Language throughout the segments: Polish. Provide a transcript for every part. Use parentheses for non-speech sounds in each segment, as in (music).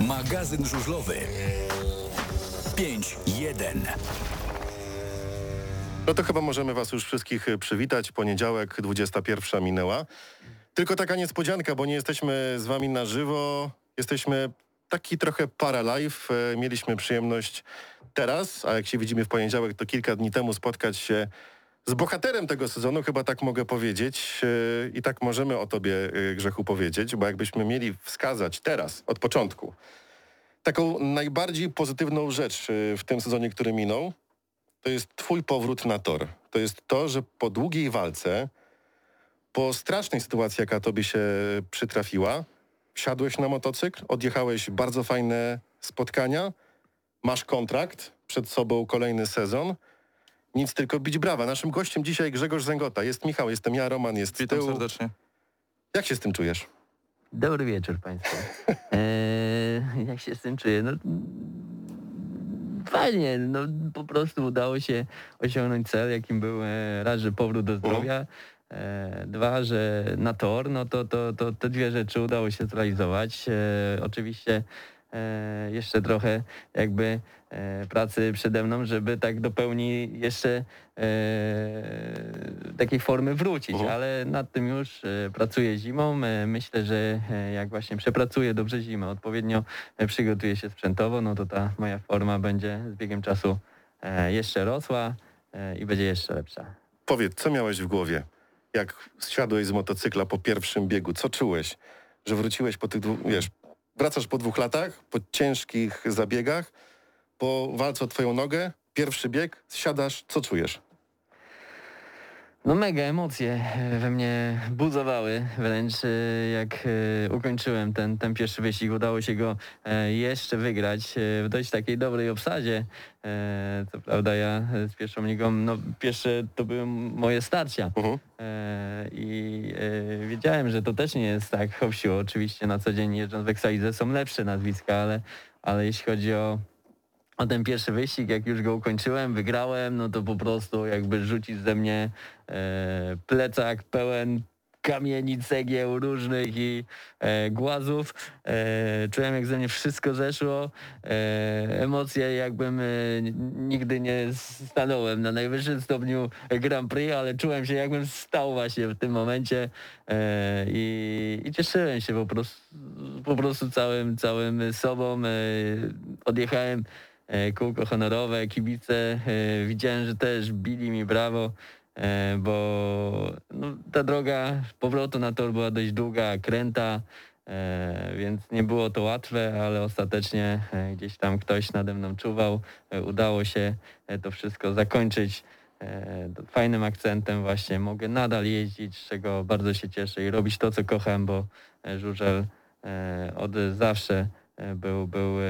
Magazyn żużlowy 5-1. No to chyba możemy Was już wszystkich y, przywitać. Poniedziałek, 21 minęła. Tylko taka niespodzianka, bo nie jesteśmy z Wami na żywo. Jesteśmy taki trochę para live. E, Mieliśmy przyjemność teraz, a jak się widzimy w poniedziałek, to kilka dni temu spotkać się z bohaterem tego sezonu, chyba tak mogę powiedzieć. E, I tak możemy o Tobie, e, Grzechu, powiedzieć, bo jakbyśmy mieli wskazać teraz, od początku, taką najbardziej pozytywną rzecz e, w tym sezonie, który minął, to jest twój powrót na tor. To jest to, że po długiej walce, po strasznej sytuacji, jaka tobie się przytrafiła, wsiadłeś na motocykl, odjechałeś bardzo fajne spotkania, masz kontrakt, przed sobą kolejny sezon. Nic tylko bić brawa. Naszym gościem dzisiaj Grzegorz Zęgota. Jest Michał, jestem ja, Roman jest Witam tyłu. serdecznie. Jak się z tym czujesz? Dobry wieczór Państwu. Eee, (laughs) jak się z tym czuję? No, fajnie, no po prostu udało się osiągnąć cel, jakim był e, raz, że powrót do zdrowia, e, dwa, że na tor, no to, to, to te dwie rzeczy udało się zrealizować. E, oczywiście e, jeszcze trochę jakby pracy przede mną, żeby tak do pełni jeszcze e, takiej formy wrócić, Mhm. ale nad tym już e, pracuję zimą. E, myślę, że e, jak właśnie przepracuję dobrze zimę, odpowiednio e, przygotuję się sprzętowo, no to ta moja forma będzie z biegiem czasu e, jeszcze rosła e, i będzie jeszcze lepsza. Powiedz, co miałeś w głowie, jak zsiadłeś z motocykla po pierwszym biegu? Co czułeś, że wróciłeś po tych dwóch, wiesz, wracasz po dwóch latach, po ciężkich zabiegach, po walce o twoją nogę, pierwszy bieg, zsiadasz, co czujesz? No mega emocje we mnie buzowały wręcz e, jak e, ukończyłem ten, ten pierwszy wyścig. Udało się go e, jeszcze wygrać w dość takiej dobrej obsadzie. Co prawda ja z pierwszą ligą, no pierwsze to były moje starcia. Mhm. E, I wiedziałem, że to też nie jest tak hop sił. Oczywiście na co dzień jeżdżąc w Excelizę są lepsze nazwiska, ale, ale jeśli chodzi o, o ten pierwszy wyścig, jak już go ukończyłem, wygrałem, no to po prostu jakby rzucić ze mnie e, plecak pełen kamieni, cegieł różnych i e, głazów. E, czułem jak ze mnie wszystko zeszło. E, emocje jakbym e, nigdy nie stanąłem na najwyższym stopniu Grand Prix, ale czułem się jakbym stał właśnie w tym momencie e, i, i cieszyłem się po prostu, po prostu całym, całym sobą. E, odjechałem kółko honorowe, kibice, e, widziałem, że też bili mi brawo, e, bo no, ta droga powrotu na tor była dość długa, kręta, e, więc nie było to łatwe, ale ostatecznie e, gdzieś tam ktoś nade mną czuwał, e, udało się e, to wszystko zakończyć e, fajnym akcentem właśnie. Mogę nadal jeździć, z czego bardzo się cieszę i robić to, co kocham, bo e, żużel e, od zawsze e, był, był e,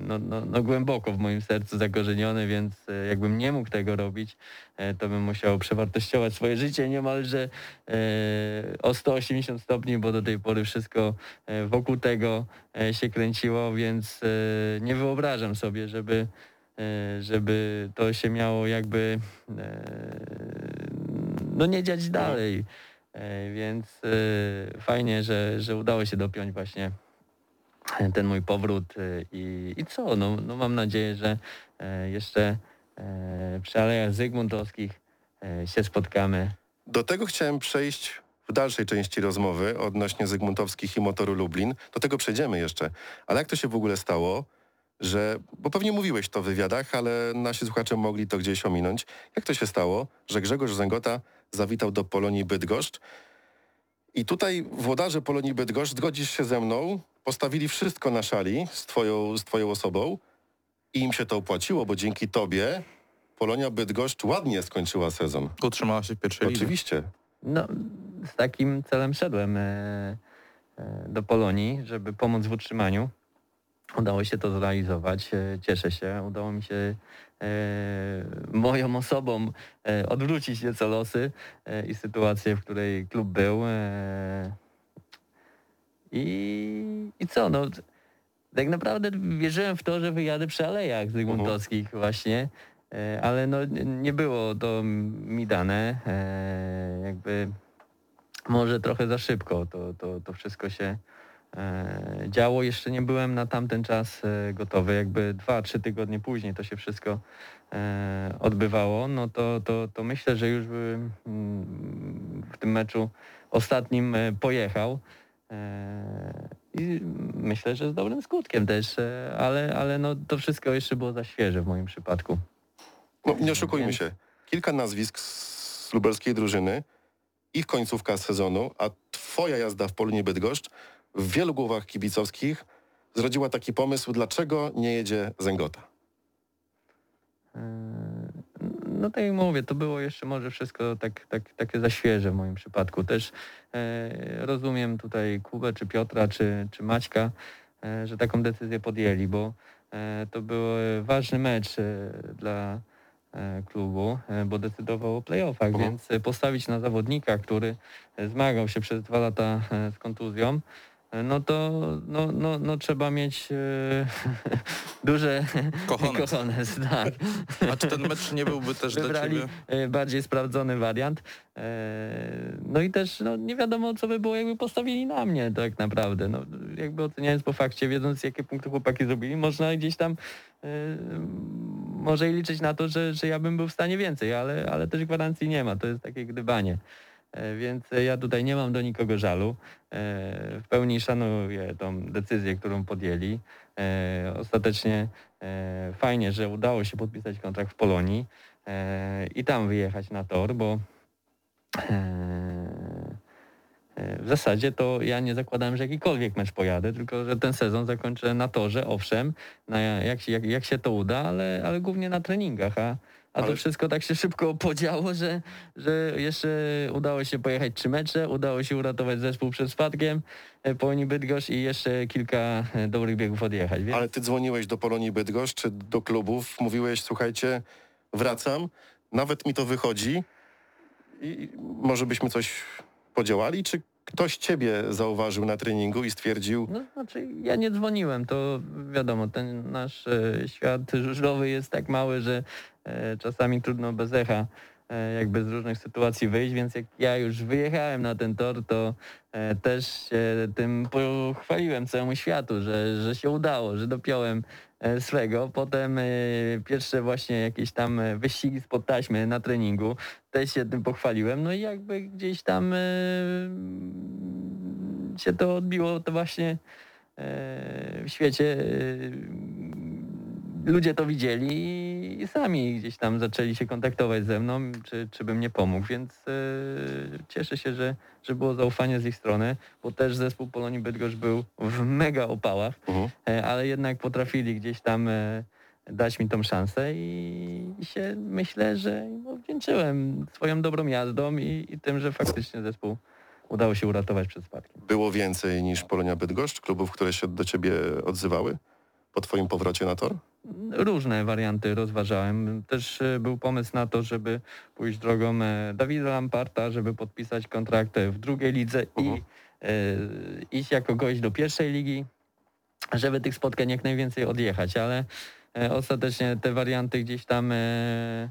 no, no, no głęboko w moim sercu zakorzeniony, więc e, jakbym nie mógł tego robić, e, to bym musiał przewartościować swoje życie niemalże e, o 180 stopni, bo do tej pory wszystko e, wokół tego e, się kręciło, więc e, nie wyobrażam sobie, żeby e, żeby to się miało jakby e, no nie dziać dalej. E, Więc e, fajnie, że, że udało się dopiąć właśnie (laughs) ten mój powrót e, i, i co, no, no mam nadzieję, że e, jeszcze e, przy Alejach Zygmuntowskich e, się spotkamy. Do tego chciałem przejść w dalszej części rozmowy odnośnie Zygmuntowskich i motoru Lublin. Do tego przejdziemy jeszcze. Ale jak to się w ogóle stało, że, bo pewnie mówiłeś to w wywiadach, ale nasi słuchacze mogli to gdzieś ominąć. Jak to się stało, że Grzegorz Zęgota zawitał do Polonii Bydgoszcz i tutaj włodarze Polonii Bydgoszcz, zgodzisz się ze mną, postawili wszystko na szali z twoją, z twoją osobą i im się to opłaciło, bo dzięki tobie Polonia Bydgoszcz ładnie skończyła sezon. Utrzymała się w pierwszej lidze. Oczywiście. No, z takim celem szedłem e, e, do Polonii, żeby pomóc w utrzymaniu. Udało się to zrealizować, e, cieszę się. Udało mi się moją osobą e, odwrócić nieco losy e, i sytuację, w której klub był. E, i, I co, no tak naprawdę wierzyłem w to, że wyjadę przy Alejach Zygmuntowskich właśnie, e, ale no nie- było to mi dane. e, Jakby może trochę za szybko to, to, to wszystko się e, działo. Jeszcze nie byłem na tamten czas e, gotowy. Jakby dwa, trzy tygodnie później to się wszystko e, odbywało, no to, to, to myślę, że już bym mm, w tym meczu ostatnim e, pojechał. E, I myślę, że z dobrym skutkiem też, e, ale, ale no, to wszystko jeszcze było za świeże w moim przypadku. No, nie oszukujmy się. Kilka nazwisk z lubelskiej drużyny, ich końcówka sezonu, a twoja jazda w Polonie Bydgoszcz w wielu głowach kibicowskich zrodziła taki pomysł, dlaczego nie jedzie Zęgota. E, No tak jak mówię, to było jeszcze może wszystko tak, tak, takie za świeże w moim przypadku. Też e, rozumiem tutaj Kubę, czy Piotra, czy, czy Maćka, e, że taką decyzję podjęli, bo e, to był ważny mecz dla klubu, bo decydował o playoffach, więc postawić na zawodnika, który zmagał się przez dwa lata z kontuzją, no to no, no, no trzeba mieć e, (laughs) duże Kochones. (laughs) kochones, tak. A czy ten mecz nie byłby też dla Wybrali ciebie? e, bardziej sprawdzony wariant. E, No i też no, nie wiadomo, co by było, jakby postawili na mnie tak naprawdę. No, jakby oceniając po fakcie, wiedząc jakie punkty chłopaki zrobili, można gdzieś tam może i liczyć na to, że, że ja bym był w stanie więcej, ale, ale też gwarancji nie ma. To jest takie gdybanie. E, Więc e, ja tutaj nie mam do nikogo żalu. E, W pełni szanuję tą decyzję, którą podjęli. Ostatecznie fajnie, że udało się podpisać kontrakt w Polonii i tam wyjechać na tor, bo w zasadzie to ja nie zakładałem, że jakikolwiek mecz pojadę, tylko że ten sezon zakończę na torze, owszem, na jak, jak, jak się to uda, ale, ale głównie na treningach, a, a Ale- to wszystko tak się szybko podziało, że, że jeszcze udało się pojechać trzy mecze, udało się uratować zespół przed spadkiem e, Polonii Bydgoszcz i jeszcze kilka e, dobrych biegów odjechać. Więc... Ale ty dzwoniłeś do Polonii Bydgoszcz czy do klubów, mówiłeś, słuchajcie, wracam, nawet mi to wychodzi i może byśmy coś podziałali, czy ktoś ciebie zauważył na treningu i stwierdził, No, znaczy ja nie dzwoniłem, to wiadomo, ten nasz e, świat żużlowy jest tak mały, że e, czasami trudno bez echa e, jakby z różnych sytuacji wyjść, więc jak ja już wyjechałem na ten tor, to e, też się tym pochwaliłem całemu światu, że, że się udało, że dopiąłem swego. Potem e, pierwsze właśnie jakieś tam e, wyścigi spod taśmy na treningu, też się tym pochwaliłem, no i jakby gdzieś tam e, się to odbiło, to właśnie e, w świecie e, ludzie to widzieli i sami gdzieś tam zaczęli się kontaktować ze mną, czy, czy bym nie pomógł, więc e, cieszę się, że, że było zaufanie z ich strony, bo też zespół Polonii Bydgoszcz był w mega opałach, e, ale jednak potrafili gdzieś tam e, dać mi tą szansę i, i się myślę, że im odwdzięczyłem swoją dobrą jazdą i, i tym, że faktycznie zespół udało się uratować przed spadkiem. było więcej niż Polonia Bydgoszcz, klubów, które się do ciebie odzywały po twoim powrocie na tor? Różne warianty rozważałem. Też e, był pomysł na to, żeby pójść drogą e, Dawida Lamparta, żeby podpisać kontrakt w drugiej lidze Mhm. i e, iść jako gość do pierwszej ligi, żeby tych spotkań jak najwięcej odjechać, ale e, ostatecznie te warianty gdzieś tam e,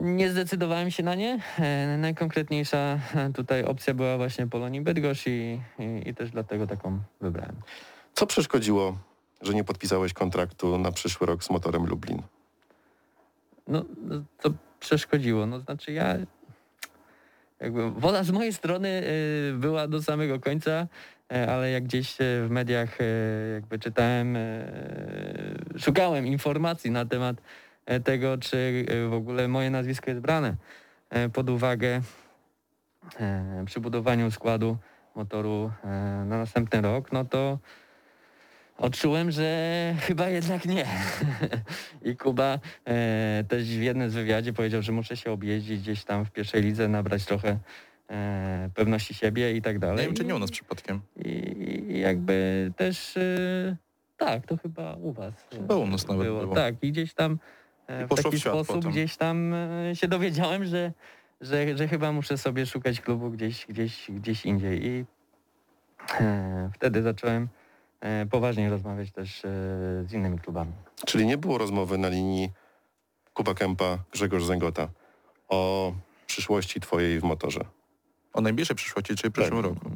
nie zdecydowałem się na nie. E, Najkonkretniejsza e, tutaj opcja była właśnie Polonii Bydgoszcz i, i, i też dlatego taką wybrałem. Co przeszkodziło, że nie podpisałeś kontraktu na przyszły rok z motorem Lublin? No, no, to przeszkodziło. No, znaczy ja jakby wola z mojej strony y, była do samego końca, y, ale jak gdzieś y, w mediach jakby czytałem, szukałem informacji na temat tego, czy w ogóle moje nazwisko jest brane pod uwagę przy budowaniu składu motoru na następny rok, no to odczułem, że chyba jednak nie. (laughs) I Kuba e, też w jednym z wywiadzie powiedział, że muszę się objeździć gdzieś tam w pierwszej lidze, nabrać trochę e, pewności siebie i tak dalej. Nie wiem, czy nie u nas przypadkiem. I, i jakby też e, tak, to chyba u was. e, Chyba u nas nawet było. Tak, i gdzieś tam e, w w taki świat sposób potem. gdzieś tam e, się dowiedziałem, że, że, że chyba muszę sobie szukać klubu gdzieś, gdzieś, gdzieś indziej. I e, wtedy zacząłem poważniej rozmawiać też e, z innymi klubami. Czyli nie było rozmowy na linii Kuba Kępa, Grzegorz Zęgota o przyszłości twojej w motorze. O najbliższej przyszłości, czyli w przyszłym Tak. roku.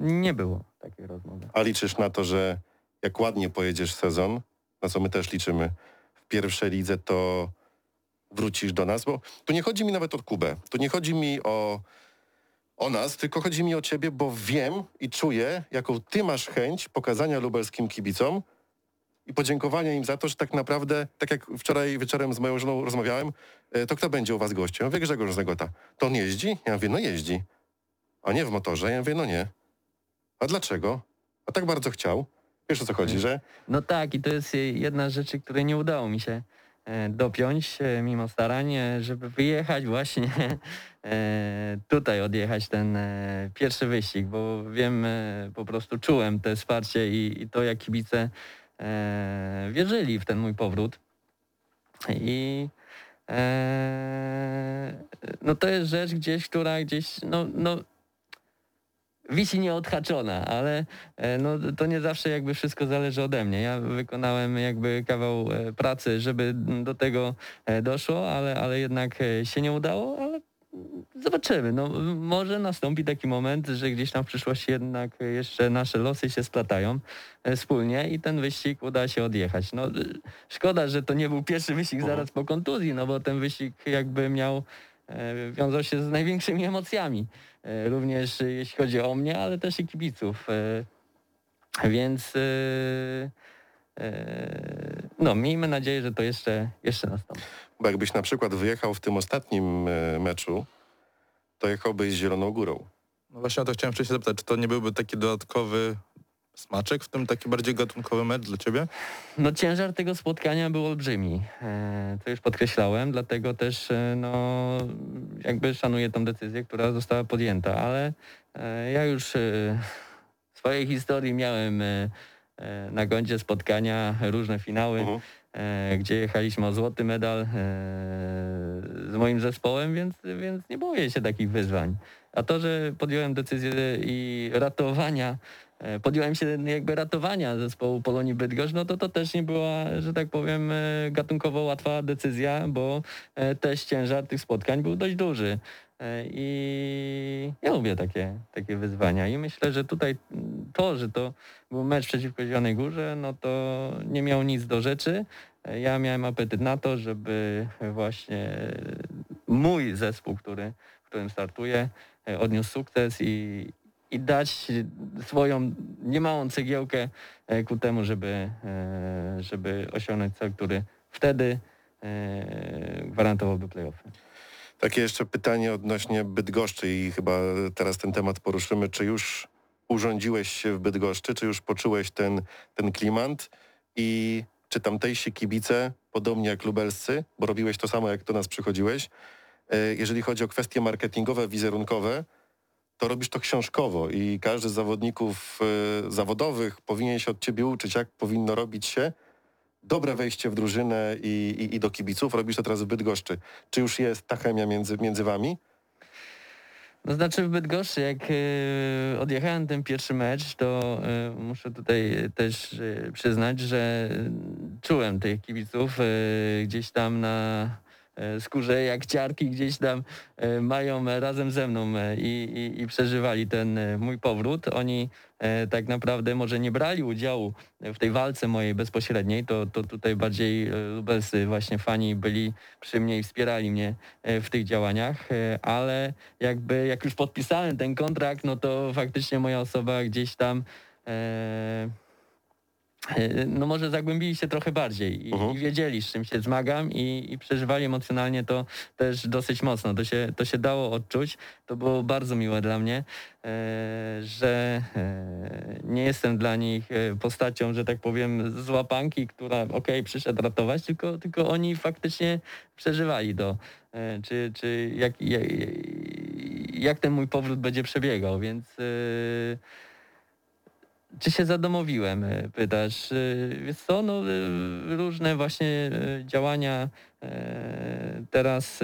nie było takiej rozmowy. A liczysz na to, że jak ładnie pojedziesz sezon, na co my też liczymy w pierwszej lidze, to wrócisz do nas? Bo tu nie chodzi mi nawet o Kubę, tu nie chodzi mi o, o nas, tylko chodzi mi o ciebie, bo wiem i czuję, jaką ty masz chęć pokazania lubelskim kibicom i podziękowania im za to, że tak naprawdę, tak jak wczoraj wieczorem z moją żoną rozmawiałem, e, to kto będzie u was gościem? Ja mówię, Grzegorz Zagota. To on jeździ? Ja mówię, no jeździ. A nie w motorze? Ja mówię, no nie. A dlaczego? A tak bardzo chciał. Wiesz o co chodzi, że No tak, i to jest jedna z rzeczy, której nie udało mi się dopiąć, e, mimo starań, e, żeby wyjechać właśnie e, tutaj, odjechać ten e, pierwszy wyścig, bo wiem, e, po prostu czułem te wsparcie i, to, jak kibice e, wierzyli w ten mój powrót. I e, no to jest rzecz gdzieś, która gdzieś, no, no wisi nieodhaczona, ale e, no, to nie zawsze jakby wszystko zależy ode mnie. Ja wykonałem jakby kawał e, pracy, żeby do tego e, doszło, ale, ale jednak się nie udało, ale zobaczymy. No, może nastąpi taki moment, że gdzieś tam w przyszłości jednak jeszcze nasze losy się splatają wspólnie i ten wyścig uda się odjechać. No, szkoda, że to nie był pierwszy wyścig zaraz po kontuzji, no bo ten wyścig jakby miał e, wiązał się z największymi emocjami. E, Również jeśli chodzi o mnie, ale też i kibiców. E, Więc no, miejmy nadzieję, że to jeszcze, jeszcze nastąpi. bo jakbyś na przykład wyjechał w tym ostatnim meczu, to jechałbyś z Zieloną Górą. No właśnie o to chciałem wcześniej zapytać, czy to nie byłby taki dodatkowy smaczek w tym taki bardziej gatunkowy mecz dla ciebie? No ciężar tego spotkania był olbrzymi. E, To już podkreślałem, dlatego też e, no, jakby szanuję tą decyzję, która została podjęta, ale e, ja już w swojej historii miałem na koncie spotkania różne finały, Mhm. e, gdzie jechaliśmy o złoty medal z moim zespołem, więc, więc nie boję się takich wyzwań. A to, że podjąłem decyzję i ratowania, podjąłem się jakby ratowania zespołu Polonii Bydgoszcz, no to to też nie była, że tak powiem, e, gatunkowo łatwa decyzja, bo e, też ciężar tych spotkań był dość duży. E, I ja lubię takie, takie wyzwania i myślę, że tutaj to, że to był mecz przeciwko Zielonej Górze, no to nie miał nic do rzeczy. E, Ja miałem apetyt na to, żeby właśnie mój zespół, który, w którym startuję, e, odniósł sukces i, i dać swoją niemałą cegiełkę e, ku temu, żeby, e, żeby osiągnąć cel, który wtedy e, gwarantowałby playoffy. Takie jeszcze pytanie odnośnie Bydgoszczy i chyba teraz ten temat poruszymy. Czy już urządziłeś się w Bydgoszczy? Czy już poczułeś ten, ten klimat? I czy tamtejsi kibice, podobnie jak lubelscy, bo robiłeś to samo, jak do nas przychodziłeś, jeżeli chodzi o kwestie marketingowe, wizerunkowe, to robisz to książkowo i każdy z zawodników e, zawodowych powinien się od ciebie uczyć, jak powinno robić się dobre wejście w drużynę i, i, i do kibiców. Robisz to teraz w Bydgoszczy. Czy już jest ta chemia między, między wami? No znaczy w Bydgoszczy, jak e, odjechałem ten pierwszy mecz, to e, muszę tutaj też e, przyznać, że czułem tych kibiców e, gdzieś tam na skórze jak ciarki gdzieś tam e, mają razem ze mną e, i, i, i przeżywali ten e, mój powrót. Oni e, tak naprawdę może nie brali udziału w tej walce mojej bezpośredniej, to, to tutaj bardziej e, lubelscy właśnie fani byli przy mnie i wspierali mnie e, w tych działaniach, e, ale jakby jak już podpisałem ten kontrakt, no to faktycznie moja osoba gdzieś tam e, e, no może zagłębili się trochę bardziej i, Mhm. i wiedzieli, z czym się zmagam i, i przeżywali emocjonalnie to też dosyć mocno. To się, to się dało odczuć. To było bardzo miłe dla mnie, e, że e, nie jestem dla nich e, postacią, że tak powiem, z łapanki, która okej, przyszedł ratować, tylko, tylko oni faktycznie przeżywali to. E, czy, czy jak, jak, jak ten mój powrót będzie przebiegał, więc e, czy się zadomowiłem, e, pytasz. E, Wiesz co, no, e, różne właśnie działania teraz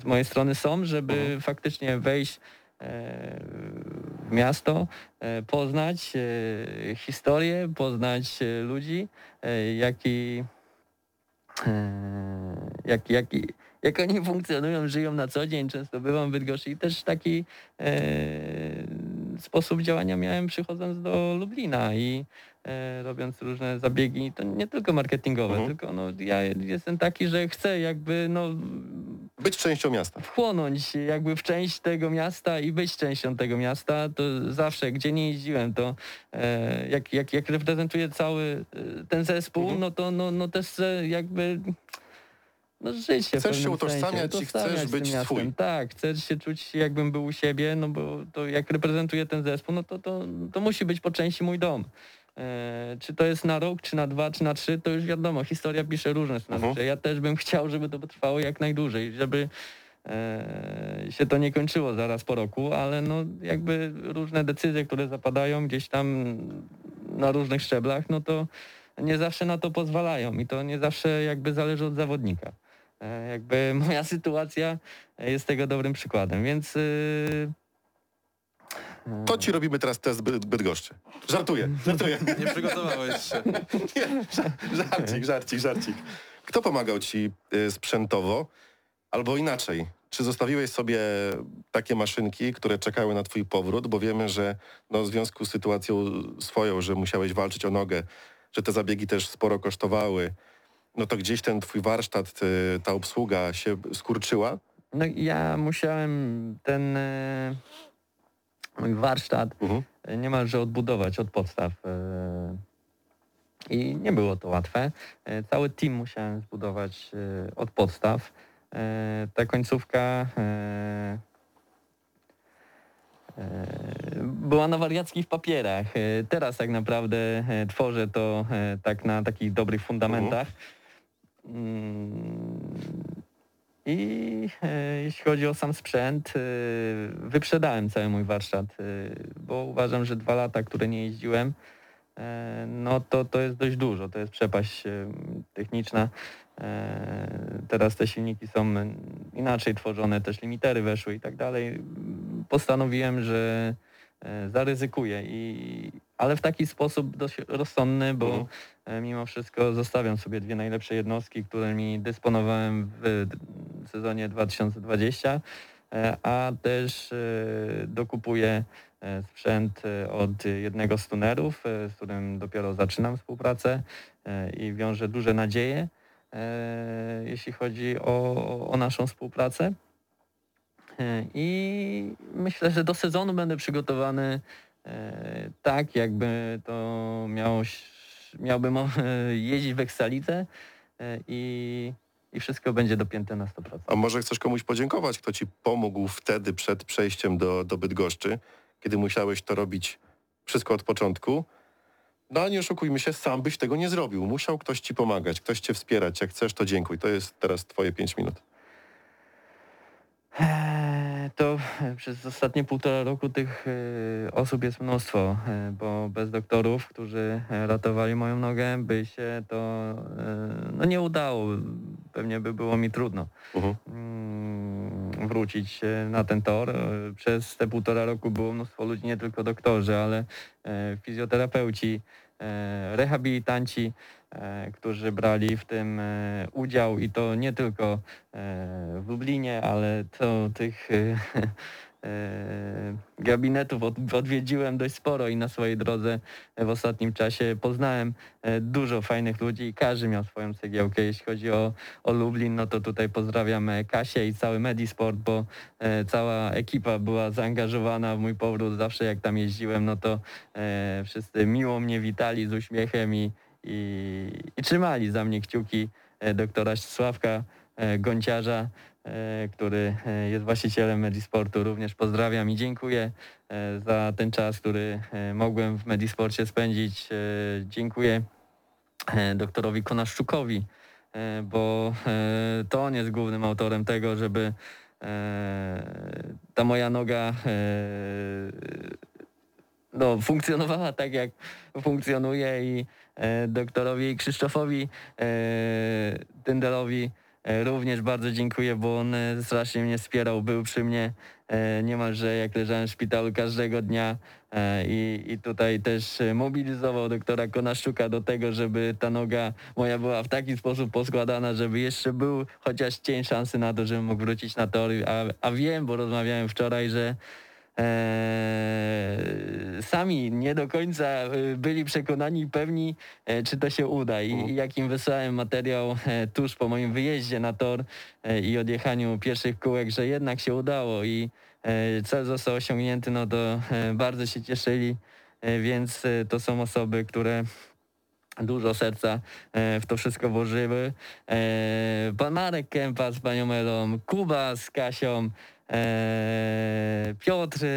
z mojej strony są, żeby Mhm. faktycznie wejść w miasto, poznać historię, poznać ludzi, jaki, jak, jak, jak oni funkcjonują, żyją na co dzień. Często bywam w Bydgoszczy i też taki sposób działania miałem przychodząc do Lublina i e, robiąc różne zabiegi, to nie tylko marketingowe, Mhm. tylko no, ja jestem taki, że chcę jakby no, Być częścią miasta. wchłonąć jakby w część tego miasta i być częścią tego miasta, to zawsze, gdzie nie jeździłem, to e, jak, jak, jak reprezentuję cały e, ten zespół, Mhm. no to no, no też chcę jakby no, w Chcesz się utożsamiać sensie, i chcesz być swój. Tak, chcę się czuć jakbym był u siebie, no bo to jak reprezentuję ten zespół, no to, to, to musi być po części mój dom. E, czy to jest na rok, czy na dwa, czy na trzy, to już wiadomo, historia pisze różne scenariusze. Mhm. Ja też bym chciał, żeby to potrwało jak najdłużej, żeby e, się to nie kończyło zaraz po roku, ale no jakby różne decyzje, które zapadają gdzieś tam na różnych szczeblach, no to nie zawsze na to pozwalają i to nie zawsze jakby zależy od zawodnika. E, jakby (laughs) moja sytuacja jest tego dobrym przykładem, więc... y, To ci robimy teraz test By- Bydgoszczy. Żartuję, (laughs) żartuję. Nie przygotowałeś się. (laughs) Nie, ża- żarcik, żarcik, żarcik. Kto pomagał ci y, sprzętowo? Albo inaczej, czy zostawiłeś sobie takie maszynki, które czekały na twój powrót, bo wiemy, że no, w związku z sytuacją swoją, że musiałeś walczyć o nogę, że te zabiegi też sporo kosztowały, no to gdzieś ten twój warsztat, ta obsługa się skurczyła? No ja musiałem ten e, mój warsztat Mhm. niemalże odbudować od podstaw. e, I nie było to łatwe. E, Cały team musiałem zbudować od podstaw. Ta końcówka była na wariackich papierach. Teraz tak naprawdę tworzę to tak na takich dobrych fundamentach. Mm, I e, jeśli chodzi o sam sprzęt, e, wyprzedałem cały mój warsztat, e, bo uważam, że dwa lata, które nie jeździłem, no to, to jest dość dużo, to jest przepaść techniczna. Teraz te silniki są inaczej tworzone, też limitery weszły i tak dalej. Postanowiłem, że zaryzykuję, i, ale w taki sposób dość rozsądny, bo Mhm. e, mimo wszystko zostawiam sobie dwie najlepsze jednostki, którymi dysponowałem w sezonie 2020, e, a też e, dokupuję sprzęt od jednego z tunerów, z którym dopiero zaczynam współpracę i wiążę duże nadzieje, jeśli chodzi o, o naszą współpracę. I myślę, że do sezonu będę przygotowany tak, jakby to miało, miałbym e, (laughs) jeździć w e, i, i wszystko będzie dopięte na 100%. A może chcesz komuś podziękować, kto ci pomógł wtedy przed przejściem do, do Bydgoszczy, kiedy musiałeś to robić wszystko od początku? No a nie oszukujmy się, sam byś tego nie zrobił. Musiał ktoś ci pomagać, ktoś cię wspierać. Jak chcesz, to dziękuj. To jest teraz twoje pięć minut. To e, przez ostatnie półtora roku tych e, osób jest mnóstwo, e, bo bez doktorów, którzy ratowali moją nogę, by się to no nie udało. Pewnie by było mi trudno mm, wrócić na ten tor. Przez te półtora roku było mnóstwo ludzi, nie tylko doktorzy, ale fizjoterapeuci, rehabilitanci, którzy brali w tym e, udział i to nie tylko e, w Lublinie, ale to tych e, (laughs) e, gabinetów od, odwiedziłem dość sporo i na swojej drodze w ostatnim czasie poznałem e, dużo fajnych ludzi i każdy miał swoją cegiełkę. Jeśli chodzi o, o Lublin, no to tutaj pozdrawiam e, Kasię i cały Medisport, bo e, cała ekipa była zaangażowana w mój powrót. Zawsze jak tam jeździłem, no to e, wszyscy miło mnie witali z uśmiechem i, i, i trzymali za mnie kciuki e, doktora Sławka e, Gąciarza, e, który jest właścicielem Medisportu. Również pozdrawiam i dziękuję za ten czas, który mogłem w Medisporcie spędzić. Dziękuję doktorowi Konaszczukowi, bo to on jest głównym autorem tego, żeby ta moja noga no, funkcjonowała tak, jak funkcjonuje i doktorowi Krzysztofowi e, Tyndelowi e, również bardzo dziękuję, bo on e, strasznie mnie wspierał, był przy mnie e, niemalże jak leżałem w szpitalu każdego dnia e, i, i tutaj też e, mobilizował doktora Konaszczuka do tego, żeby ta noga moja była w taki sposób poskładana, żeby jeszcze był chociaż cień szansy na to, żebym mógł wrócić na tor, a, a wiem, bo rozmawiałem wczoraj, że e, sami nie do końca e, byli przekonani i pewni, e, czy to się uda. I, Mhm. jak im wysłałem materiał e, tuż po moim wyjeździe na tor i odjechaniu pierwszych kółek, że jednak się udało i cel został osiągnięty, no to bardzo się cieszyli, więc to są osoby, które dużo serca w to wszystko włożyły. Pan Marek Kępa z panią Elą, Kuba z Kasią, Piotr e,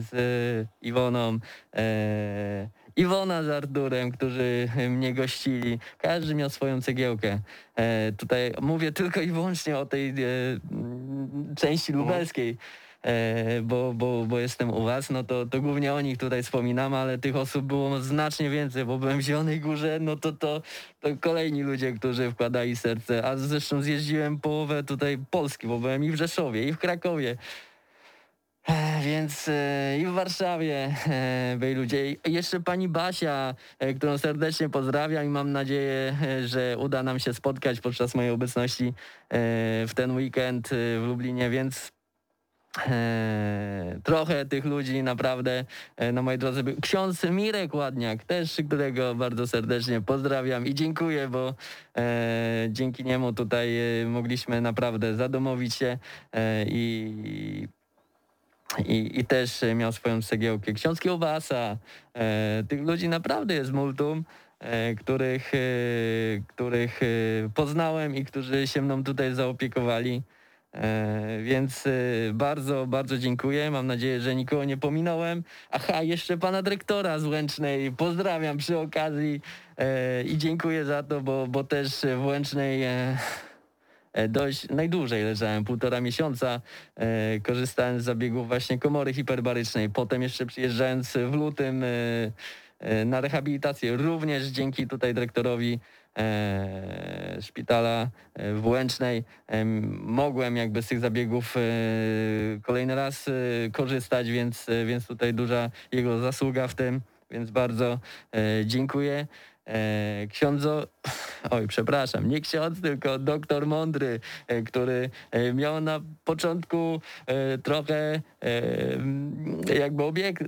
z Iwoną, e, Iwona z Arturem, którzy mnie gościli. Każdy miał swoją cegiełkę. E, tutaj mówię tylko i wyłącznie o tej części lubelskiej. E, bo, bo, bo jestem u was, no to, to głównie o nich tutaj wspominam, ale tych osób było znacznie więcej, bo byłem w Zielonej Górze, no to, to, to kolejni ludzie, którzy wkładali serce, a zresztą zjeździłem połowę tutaj Polski, bo byłem i w Rzeszowie, i w Krakowie. E, Więc e, i w Warszawie byli ludzie. Jeszcze pani Basia, którą serdecznie pozdrawiam i mam nadzieję, że uda nam się spotkać podczas mojej obecności w ten weekend w Lublinie, więc trochę tych ludzi naprawdę e, na mojej drodze był. Ksiądz Mirek Ładniak, też którego bardzo serdecznie pozdrawiam i dziękuję, bo e, dzięki niemu tutaj e, mogliśmy naprawdę zadomowić się e, i i, i też miał swoją cegiełkę. Ksiądz Kiełbasa, e, tych ludzi naprawdę jest multum, e, których, e, których e, poznałem i którzy się mną tutaj zaopiekowali. E, więc e, bardzo, bardzo dziękuję. Mam nadzieję, że nikogo nie pominąłem. Aha, jeszcze pana dyrektora z Łęcznej pozdrawiam przy okazji e, i dziękuję za to, bo, bo też w Łęcznej dość najdłużej leżałem, półtora miesiąca, korzystałem z zabiegów właśnie komory hiperbarycznej. Potem jeszcze przyjeżdżając w lutym na rehabilitację, również dzięki tutaj dyrektorowi szpitala e, w Łęcznej em, mogłem jakby z tych zabiegów e, kolejny raz e, korzystać, więc, e, więc tutaj duża jego zasługa w tym, więc bardzo e, dziękuję. E, ksiądzo, (laughs) oj przepraszam, nie ksiądz, tylko doktor Mądry, e, który e, miał na początku e, trochę e, jakby obiekt,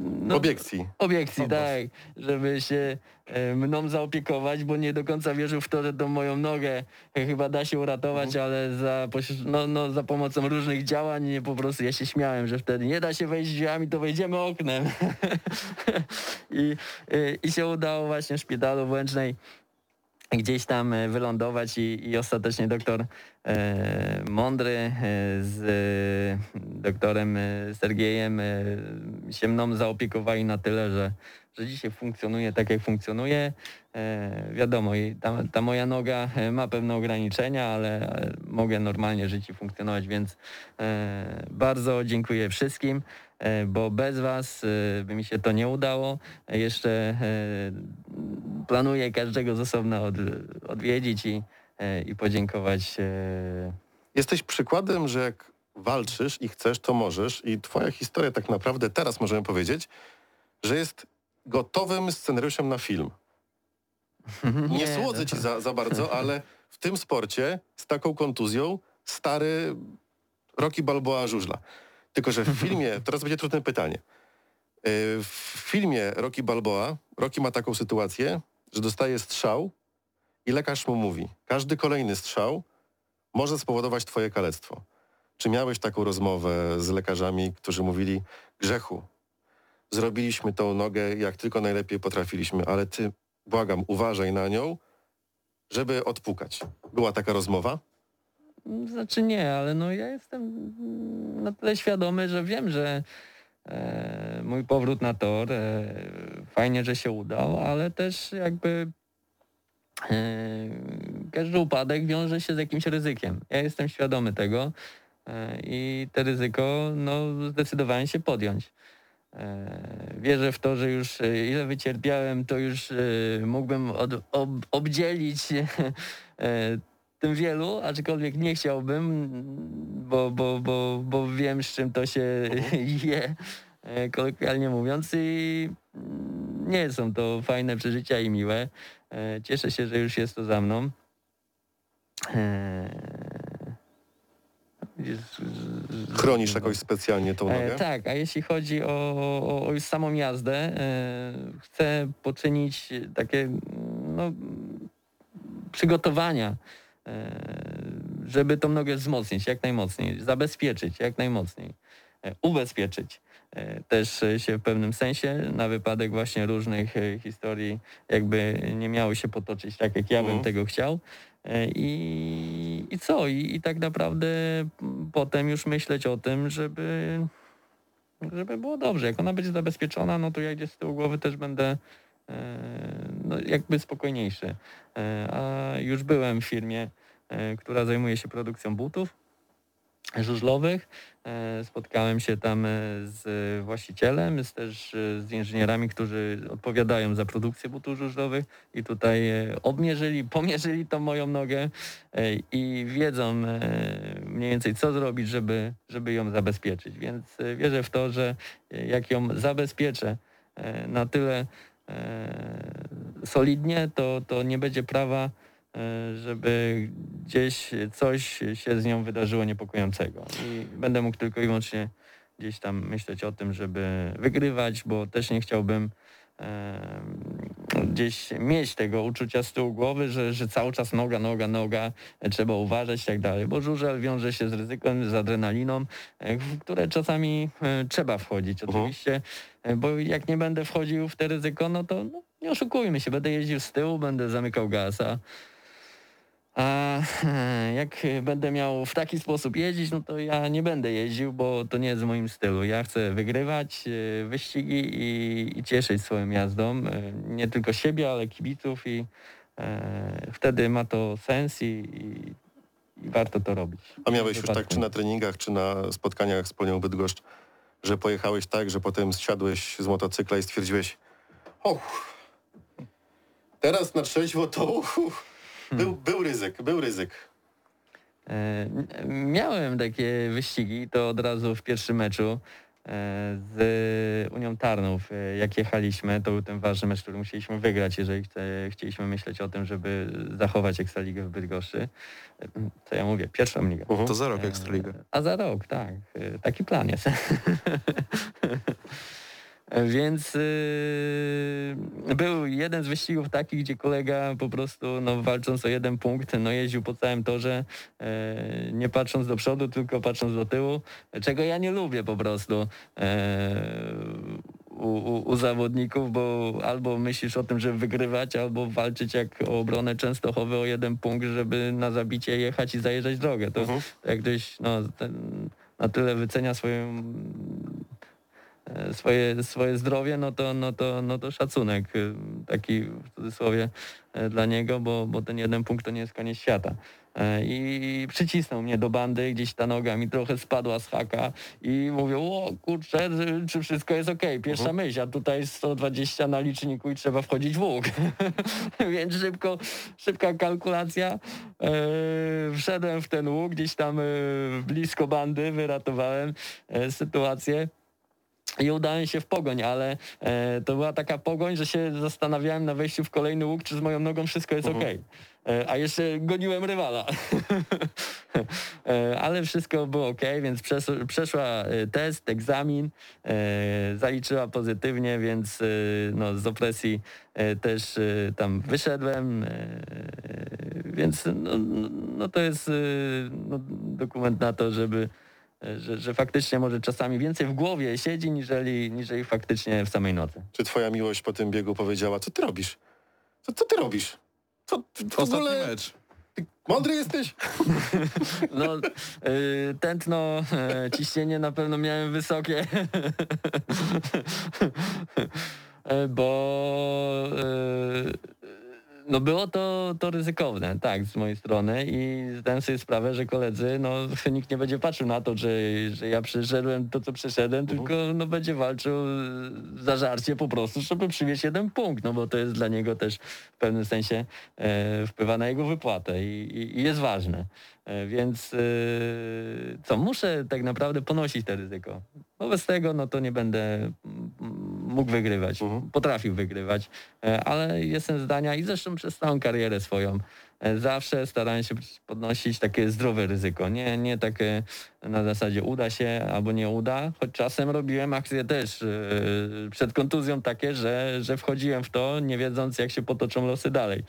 no, Obiekcji. obiekcji, tak, żeby się e, mną zaopiekować, bo nie do końca wierzył w to, że tą moją nogę e, chyba da się uratować, ale za, no, no, za pomocą różnych działań nie, po prostu ja się śmiałem, że wtedy nie da się wejść drzwiami, to wejdziemy oknem. (laughs) I, e, I się udało właśnie w szpitalu w Łęcznej gdzieś tam e, wylądować i, i ostatecznie doktor e, Mądry e, z e, doktorem e, Sergiejem e, się mną zaopiekowali na tyle, że, że dzisiaj funkcjonuje tak jak funkcjonuje. Wiadomo, ta, ta moja noga ma pewne ograniczenia, ale, ale mogę normalnie żyć i funkcjonować, więc bardzo dziękuję wszystkim, bo bez was by mi się to nie udało. Jeszcze planuję każdego z osobna od, odwiedzić i, e, i podziękować. e, Jesteś przykładem, że jak walczysz i chcesz, to możesz. I twoja historia tak naprawdę teraz możemy powiedzieć, że jest gotowym scenariuszem na film. (laughs) Nie, no. słodzę ci za, za bardzo, (laughs) ale w tym sporcie z taką kontuzją stary Rocky Balboa żużla. Tylko, że w (laughs) filmie, teraz będzie trudne pytanie. Yy, W filmie Rocky Balboa, Rocky ma taką sytuację, że dostaje strzał i lekarz mu mówi, każdy kolejny strzał może spowodować twoje kalectwo. Czy miałeś taką rozmowę z lekarzami, którzy mówili, Grzechu, zrobiliśmy tą nogę jak tylko najlepiej potrafiliśmy, ale ty, błagam, uważaj na nią, żeby odpukać. Była taka rozmowa? Znaczy nie, ale no ja jestem na tyle świadomy, że wiem, że mój powrót na tor e, fajnie, że się udał, ale też jakby e, każdy upadek wiąże się z jakimś ryzykiem. Ja jestem świadomy tego e, i te ryzyko no, zdecydowałem się podjąć. E, Wierzę w to, że już e, ile wycierpiałem, to już e, mógłbym od, ob, obdzielić (laughs) e, tym wielu, aczkolwiek nie chciałbym, bo, bo, bo, bo wiem, z czym to się (laughs) je, e, kolokwialnie mówiąc, i mm, nie są to fajne przeżycia i miłe. E, Cieszę się, że już jest to za mną. E, Chronisz jakoś specjalnie tą nogę? Tak, a jeśli chodzi o, o, o już samą jazdę, chcę poczynić takie no, przygotowania, żeby tą nogę wzmocnić jak najmocniej, zabezpieczyć jak najmocniej, e, ubezpieczyć e, też się w pewnym sensie na wypadek właśnie różnych e, historii jakby nie miały się potoczyć tak, jak ja bym Mhm. tego chciał. E, I, I co? I, I tak naprawdę mm, potem już myśleć o tym, żeby, żeby było dobrze. Jak ona będzie zabezpieczona, no to ja gdzieś z tyłu głowy też będę e, no, jakby spokojniejszy. E, A już byłem w firmie, e, która zajmuje się produkcją butów żużlowych. E, Spotkałem się tam e, z właścicielem, z też e, z inżynierami, którzy odpowiadają za produkcję butów żużlowych i tutaj e, obmierzyli, (laughs) pomierzyli tą moją nogę e, i wiedzą e, mniej więcej co zrobić, żeby, żeby ją zabezpieczyć. Więc e, wierzę w to, że e, jak ją zabezpieczę e, na tyle e, solidnie, to, to nie będzie prawa, e, żeby gdzieś coś się z nią wydarzyło niepokojącego. I będę mógł tylko i wyłącznie gdzieś tam myśleć o tym, żeby wygrywać, bo też nie chciałbym e, gdzieś mieć tego uczucia z tyłu głowy, że, że cały czas noga, noga, noga, e, trzeba uważać i tak dalej, bo żużel wiąże się z ryzykiem, z adrenaliną, e, w które czasami e, trzeba wchodzić Mhm. oczywiście, e, bo jak nie będę wchodził w te ryzyko, no to no, nie oszukujmy się, będę jeździł z tyłu, będę zamykał gasa, a (laughs) jak będę miał w taki sposób jeździć, no to ja nie będę jeździł, bo to nie jest w moim stylu. Ja chcę wygrywać e, wyścigi i, i cieszyć swoją jazdą. e, Nie tylko siebie, ale kibiców i e, wtedy ma to sens i, i, i warto to robić. A miałeś już tak, czy na treningach, czy na spotkaniach z Polnią Bydgoszcz, że pojechałeś tak, że potem zsiadłeś z motocykla i stwierdziłeś o, teraz na trzeźwo to uff, był, był ryzyk, był ryzyk. E, Miałem takie wyścigi, to od razu w pierwszym meczu e, z Unią Tarnów, e, jak jechaliśmy, to był ten ważny mecz, który musieliśmy wygrać, jeżeli chce, chcieliśmy myśleć o tym, żeby zachować Ekstraligę w Bydgoszczy. E, Co ja mówię, pierwszą ligę. Mhm. To za rok Ekstraligę. E, A za rok, tak. E, Taki plan jest. (laughs) Więc y, był jeden z wyścigów takich, gdzie kolega po prostu no, walcząc o jeden punkt, no jeździł po całym torze, e, nie patrząc do przodu, tylko patrząc do tyłu, czego ja nie lubię po prostu e, u, u, u zawodników, bo albo myślisz o tym, żeby wygrywać, albo walczyć jak o obronę Częstochowy o jeden punkt, żeby na zabicie jechać i zajeżdżać drogę. To Mhm. jak ktoś no, ten, na tyle wycenia swoją, swoje, swoje zdrowie, no to, no, to, no to szacunek y, taki w cudzysłowie e, dla niego, bo, bo ten jeden punkt to nie jest koniec świata. E, I przycisnął mnie do bandy, gdzieś ta noga mi trochę spadła z haka i mówię, o kurczę, czy wszystko jest okej, pierwsza myśl, a tutaj 120 na liczniku i trzeba wchodzić w łuk. (laughs) Więc szybko, szybka kalkulacja, e, wszedłem w ten łuk, gdzieś tam e, blisko bandy, wyratowałem e, sytuację. I udałem się w pogoń, ale e, to była taka pogoń, że się zastanawiałem na wejściu w kolejny łuk, czy z moją nogą wszystko jest Mhm. okej. E, A jeszcze goniłem rywala. (laughs) E, ale wszystko było ok, więc przes przeszła e, test, egzamin, e, zaliczyła pozytywnie, więc no, z opresji też tam wyszedłem, więc no, no, no to jest no, dokument na to, żeby że, że faktycznie może czasami więcej w głowie siedzi, niżeli, niżeli faktycznie w samej nocy. Czy twoja miłość po tym biegu powiedziała, co ty robisz? Co, co ty robisz? Co, ty w Ostatni ogóle mecz. mądry jesteś? (laughs) No, y, tętno, y, ciśnienie na pewno miałem wysokie, (laughs) bo y, no było to, to ryzykowne, tak, z mojej strony i zdałem sobie sprawę, że koledzy, no nikt nie będzie patrzył na to, że, że ja przyszedłem to, co przyszedłem, tylko no będzie walczył za żarcie po prostu, żeby przywieźć jeden punkt, no bo to jest dla niego też w pewnym sensie e, wpływa na jego wypłatę i, i, i jest ważne. E, Więc e, co, muszę tak naprawdę ponosić to ryzyko. Wobec tego no to nie będę mógł wygrywać, Mhm. potrafił wygrywać, e, ale jestem zdania i zresztą przez całą karierę swoją zawsze starałem się podnosić takie zdrowe ryzyko, nie, nie takie na zasadzie uda się albo nie uda, choć czasem robiłem akcje też przed kontuzją takie, że, że wchodziłem w to, nie wiedząc jak się potoczą losy dalej.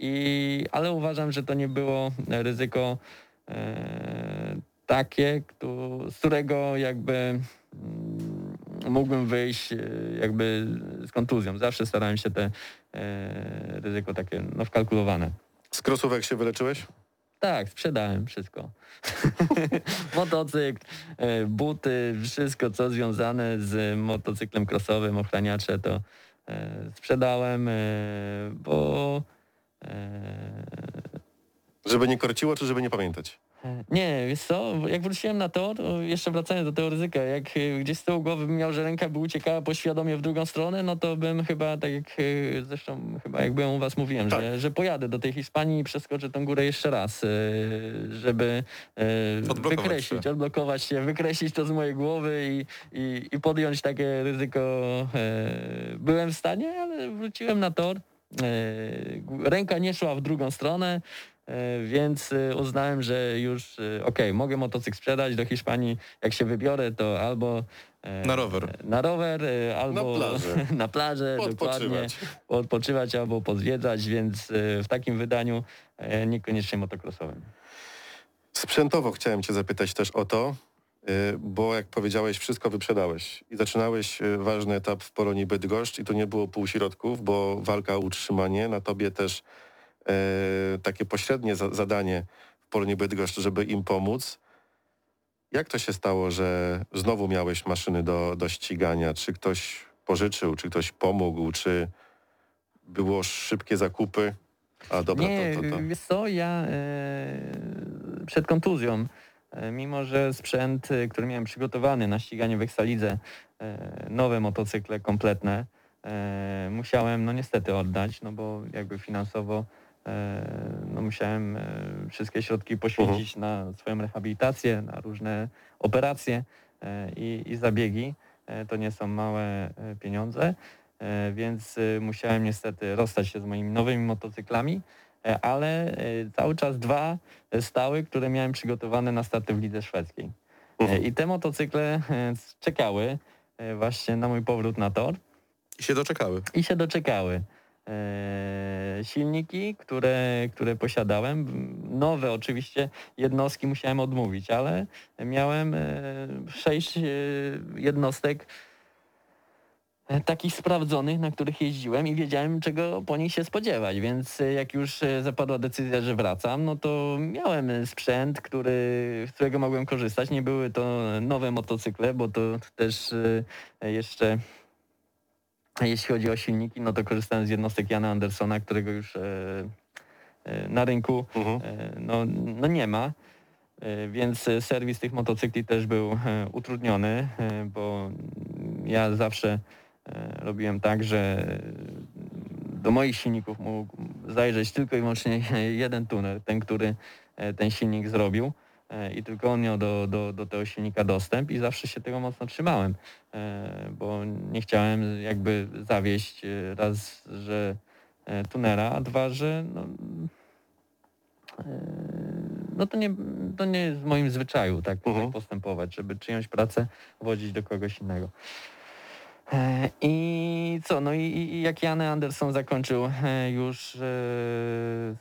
E, I, ale uważam, że to nie było ryzyko e, takie, z którego jakby mm, mógłbym wyjść e, jakby z kontuzją. Zawsze starałem się te e, ryzyko takie no, wkalkulowane. Z krosówek się wyleczyłeś? Tak, sprzedałem wszystko. (laughs) Motocykl, e, buty, wszystko co związane z motocyklem crossowym, ochraniacze to e, sprzedałem, e, bo e, Żeby nie korciło, czy żeby nie pamiętać? nie, wiesz co, jak wróciłem na tor, to jeszcze wracając do tego ryzyka, jak e, gdzieś z tyłu głowy bym miał, że ręka by uciekała poświadomie w drugą stronę, no to bym chyba, tak jak e, zresztą chyba jak byłem u was mówiłem, Tak. że, że pojadę do tej Hiszpanii i przeskoczę tą górę jeszcze raz, e, żeby Odblokować wykreślić, się. odblokować się, wykreślić to z mojej głowy i, i, i podjąć takie ryzyko. Byłem w stanie, ale wróciłem na tor. E, ręka nie szła w drugą stronę, e, więc e, uznałem, że już okej, mogę motocykl sprzedać do Hiszpanii. Jak się wybiorę, to albo Na rower. Na rower, albo plażę. (laughs) na plażę, dokładnie Odpoczywać. odpoczywać albo pozwiedzać, więc w takim wydaniu niekoniecznie motokrosowym. Sprzętowo chciałem cię zapytać też o to, bo jak powiedziałeś, wszystko wyprzedałeś i zaczynałeś y, ważny etap w Polonii Bydgoszcz i tu nie było półśrodków, bo walka o utrzymanie, na tobie też e, takie pośrednie za zadanie w Polonii Bydgoszcz, żeby im pomóc. Jak to się stało, że znowu miałeś maszyny do, do ścigania? Czy ktoś pożyczył, czy ktoś pomógł, czy było szybkie zakupy? A dobra, Nie, to, to, to. wiesz co, ja e, przed kontuzją, e, mimo że sprzęt, e, który miałem przygotowany na ściganie w Eksalidze, e, nowe motocykle kompletne, e, musiałem no niestety oddać, no bo jakby finansowo e, no musiałem e, wszystkie środki poświęcić na swoją rehabilitację, na różne operacje e, i, i zabiegi. E, To nie są małe e, pieniądze. E, więc e, musiałem niestety rozstać się z moimi nowymi motocyklami, e, ale e, cały czas dwa e, stały, które miałem przygotowane na starty w lidze szwedzkiej. E, Mhm. I te motocykle e, czekały e, właśnie na mój powrót na tor I się doczekały. i się doczekały. E, silniki, które, które posiadałem, nowe oczywiście jednostki musiałem odmówić, ale miałem e, sześć e, jednostek e, takich sprawdzonych, na których jeździłem i wiedziałem, czego po nich się spodziewać, więc e, jak już e, zapadła decyzja, że wracam, no to miałem e, sprzęt, który, z którego mogłem korzystać. Nie były to nowe motocykle, bo to też e, jeszcze jeśli chodzi o silniki, no to korzystałem z jednostek Jana Andersona, którego już e, e, na rynku Mhm. e, no, no nie ma. E, Więc e, serwis tych motocykli też był e, utrudniony, e, bo ja zawsze e, robiłem tak, że do moich silników mógł zajrzeć tylko i wyłącznie (laughs) jeden tuner, ten, który e, ten silnik zrobił e, i tylko on miał do, do, do tego silnika dostęp i zawsze się tego mocno trzymałem, e, bo nie chciałem jakby zawieść e, raz, że e, tunera, a dwa, że no, e, no to nie, to nie jest w moim zwyczaju tak, Mhm. tak postępować, żeby czyjąś pracę wodzić do kogoś innego. E, I co, no i, i jak Jan Anderson zakończył e, już e,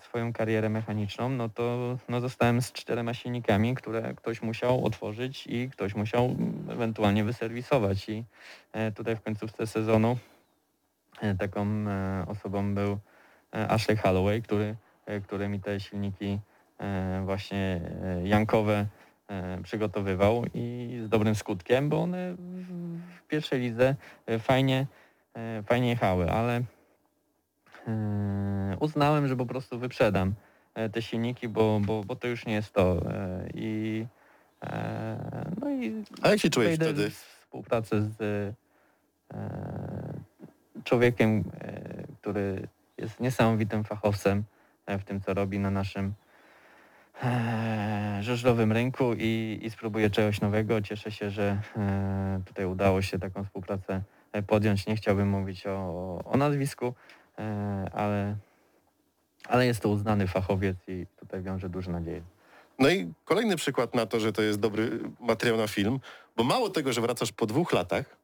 swoją karierę mechaniczną, no to no zostałem z czterema silnikami, które ktoś musiał otworzyć i ktoś musiał mm, ewentualnie wyserwisować. I tutaj w końcówce sezonu taką osobą był Ashley Holloway, który, który mi te silniki właśnie jankowe przygotowywał i z dobrym skutkiem, bo one w pierwszej lidze e, fajnie, e, fajnie jechały, ale e, uznałem, że po prostu wyprzedam e, te silniki, bo, bo, bo to już nie jest to. e, I, e, no i A jak się wejdę wtedy? współpracę z e, człowiekiem, e, który jest niesamowitym fachowcem e, w tym, co robi na naszym e, żużlowym rynku i, i spróbuję czegoś nowego. Cieszę się, że e, tutaj udało się taką współpracę e, podjąć. Nie chciałbym mówić o, o nazwisku, e, ale ale jest to uznany fachowiec i tutaj wiąże duże nadzieje. No i kolejny przykład na to, że to jest dobry materiał na film, bo mało tego, że wracasz po dwóch latach,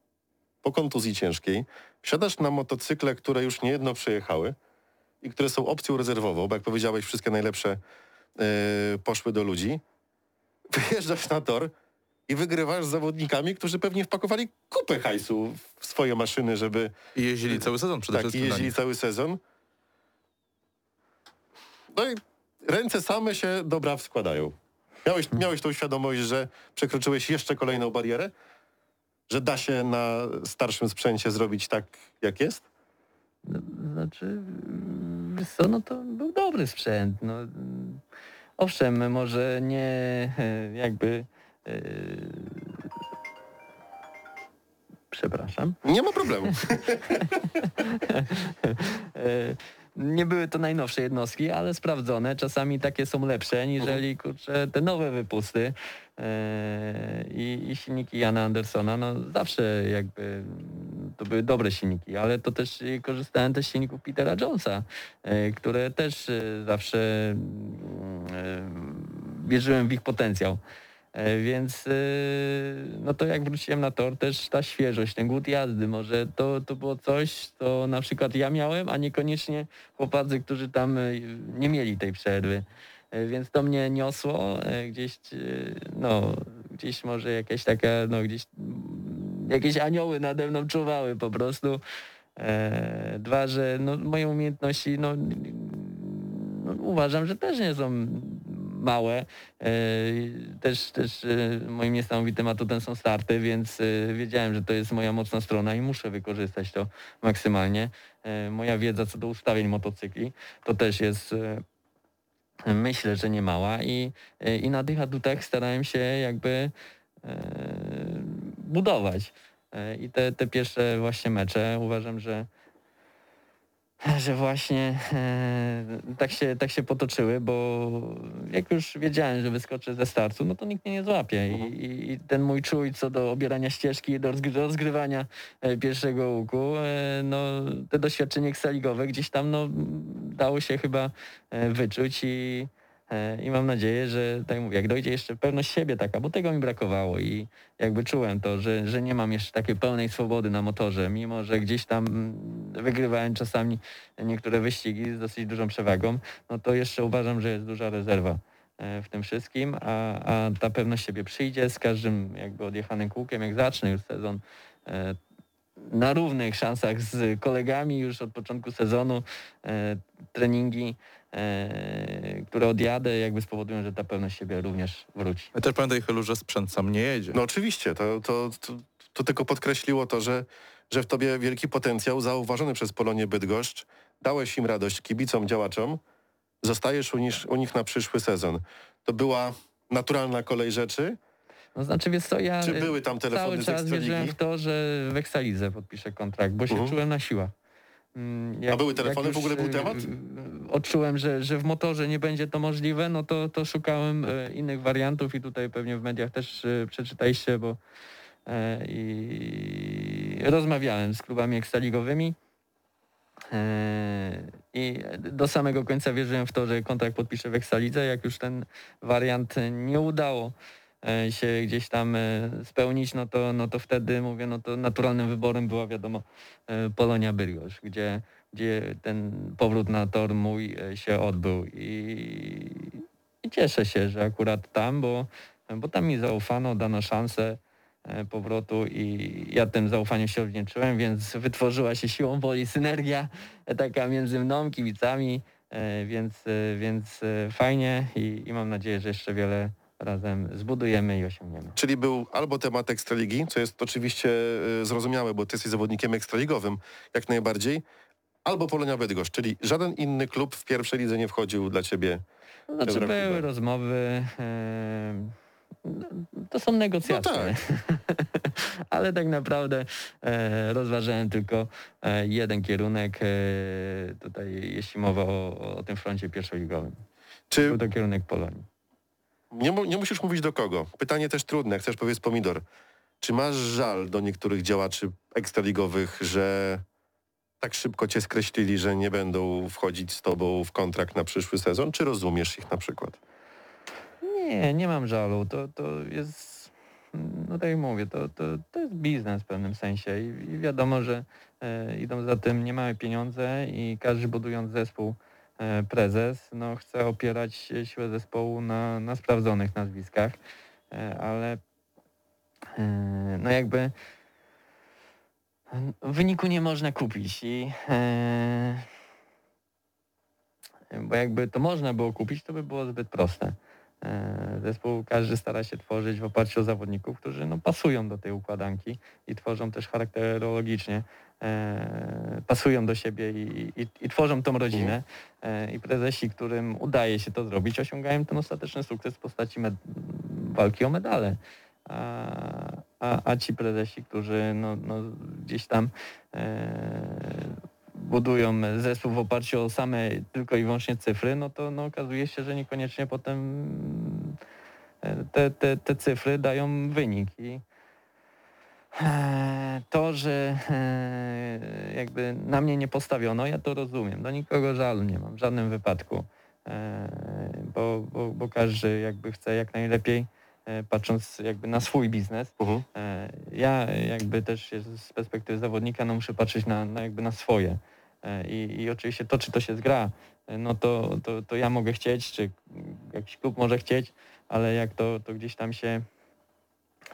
po kontuzji ciężkiej, wsiadasz na motocykle, które już niejedno przejechały i które są opcją rezerwową, bo jak powiedziałeś, wszystkie najlepsze poszły do ludzi. Wyjeżdżasz na tor i wygrywasz z zawodnikami, którzy pewnie wpakowali kupę hajsu w swoje maszyny, żeby I jeździli cały sezon przede tak, i wszystkim jeździli cały sezon. No i ręce same się do braw składają. Miałeś, miałeś tą świadomość, że przekroczyłeś jeszcze kolejną barierę? Że da się na starszym sprzęcie zrobić tak, jak jest? No, Znaczy, co, no to był dobry sprzęt. No, owszem, może nie (laughs) jakby... e, Przepraszam. Nie ma problemu. (laughs) E, Nie były to najnowsze jednostki, ale sprawdzone. Czasami takie są lepsze niżeli kurczę, te nowe wypusty. E, I, I silniki Jana Andersona, no zawsze jakby to były dobre silniki, ale to też korzystałem też z silników Petera Jonesa, e, które też e, zawsze wierzyłem w ich potencjał. Więc no to jak wróciłem na tor, też ta świeżość, ten głód jazdy, może to, to było coś, co na przykład ja miałem, a niekoniecznie chłopacy, którzy tam nie mieli tej przerwy. E, Więc to mnie niosło e, gdzieś, e, no gdzieś może jakaś taka, no gdzieś jakieś anioły nade mną czuwały po prostu. Dwa, że no, moje umiejętności, no, no uważam, że też nie są małe. Też, też moim niesamowitym atutem są starty, więc wiedziałem, że to jest moja mocna strona i muszę wykorzystać to maksymalnie. Moja wiedza co do ustawień motocykli to też jest myślę, że nie mała i, e, i na tych atutach starałem się jakby e, budować. E, I te, te pierwsze właśnie mecze uważam, że (laughs) że właśnie e, tak, się, tak się potoczyły, bo jak już wiedziałem, że wyskoczę ze startu, no to nikt mnie nie złapie. I, i, i ten mój czuj co do obierania ścieżki, do rozgry- rozgrywania e, pierwszego łuku, e, no te doświadczenie eksaligowe gdzieś tam no, dało się chyba e, wyczuć i, i mam nadzieję, że tak jak dojdzie jeszcze pewność siebie taka, bo tego mi brakowało i jakby czułem to, że, że nie mam jeszcze takiej pełnej swobody na motorze, mimo że gdzieś tam mm, wygrywałem czasami niektóre wyścigi z dosyć dużą przewagą, no to jeszcze uważam, że jest duża rezerwa e, w tym wszystkim, a, a ta pewność siebie przyjdzie z każdym jakby odjechanym kółkiem, jak zacznę już sezon e, na równych szansach z kolegami już od początku sezonu, e, treningi, e, które odjadę, jakby spowodują, że ta pewność siebie również wróci. Ale też pamiętaj, Helu, że sprzęt sam nie jedzie. No oczywiście, to, to, to, to tylko podkreśliło to, że, że w tobie wielki potencjał zauważony przez Polonię Bydgoszcz. Dałeś im radość kibicom, działaczom. Zostajesz u nich, u nich na przyszły sezon. To była naturalna kolej rzeczy? No znaczy, wiesz co, ja Czy e, były tam telefony cały z czas wierzyłem w to, że w Eksalidze podpiszę kontrakt, bo się Mhm. czułem na siłach. Mm, jak- były telefony? W ogóle był e, temat? e, Odczułem, że, że w motorze nie będzie to możliwe, no to, to szukałem e, innych wariantów i tutaj pewnie w mediach też e, przeczytaliście, bo e, i rozmawiałem z klubami ekstraligowymi. I do samego końca wierzyłem w to, że kontrakt podpiszę w Ekstralidze. Jak już ten wariant nie udało się gdzieś tam e, spełnić, no to, no to wtedy mówię, no to naturalnym wyborem była wiadomo e, Polonia Bydgoszcz, gdzie, gdzie ten powrót na tor mój e, się odbył. I, i cieszę się, że akurat tam, bo, bo tam mi zaufano, dano szansę e, powrotu i ja tym zaufaniem się odwdzięczyłem, więc wytworzyła się siłą woli synergia e, taka między mną, kibicami, e, więc, e, więc e, fajnie i, i mam nadzieję, że jeszcze wiele razem zbudujemy i osiągniemy. Czyli był albo temat Ekstraligi, co jest oczywiście y, zrozumiałe, bo ty jesteś zawodnikiem ekstraligowym jak najbardziej, albo Polonia Bydgoszcz, czyli żaden inny klub w pierwszej lidze nie wchodził dla ciebie. Znaczy były rozmowy, to są negocjacje. No (laughs) Ale tak naprawdę e, rozważałem tylko e, jeden kierunek e, tutaj, jeśli mowa o, o tym froncie pierwszoligowym. Czy Był to kierunek Polonii. Nie, nie musisz mówić do kogo? Pytanie też trudne, chcesz powiedzieć pomidor. Czy masz żal do niektórych działaczy ekstraligowych, że tak szybko cię skreślili, że nie będą wchodzić z tobą w kontrakt na przyszły sezon? Czy rozumiesz ich na przykład? Nie, nie mam żalu. To, to jest, no tak jak mówię, to, to, to jest biznes w pewnym sensie i, i wiadomo, że e, idą za tym niemałe pieniądze i każdy budując zespół prezes, no chce opierać siłę zespołu na, na sprawdzonych nazwiskach, e, ale e, no jakby wyniku nie można kupić i e, bo jakby to można było kupić, to by było zbyt proste. E, Zespół każdy stara się tworzyć w oparciu o zawodników, którzy no, pasują do tej układanki i tworzą też charakterologicznie, e, pasują do siebie i, i, i tworzą tą rodzinę. E, I prezesi, którym udaje się to zrobić, osiągają ten ostateczny sukces w postaci walki o medale. A, a, a ci prezesi, którzy no, no, gdzieś tam e, budują zespół w oparciu o same tylko i wyłącznie cyfry, no to no, okazuje się, że niekoniecznie potem e, te, te, te cyfry dają wynik. I e, to, że e, jakby na mnie nie postawiono, ja to rozumiem. Do nikogo żalu nie mam w żadnym wypadku, bo, bo, bo każdy jakby chce jak najlepiej, patrząc jakby na swój biznes, Mhm. E, Ja jakby też z perspektywy zawodnika no muszę patrzeć na, na jakby na swoje. E, I, I oczywiście to, czy to się zgra, e, no to, to, to ja mogę chcieć, czy jakiś klub może chcieć, ale jak to, to gdzieś tam się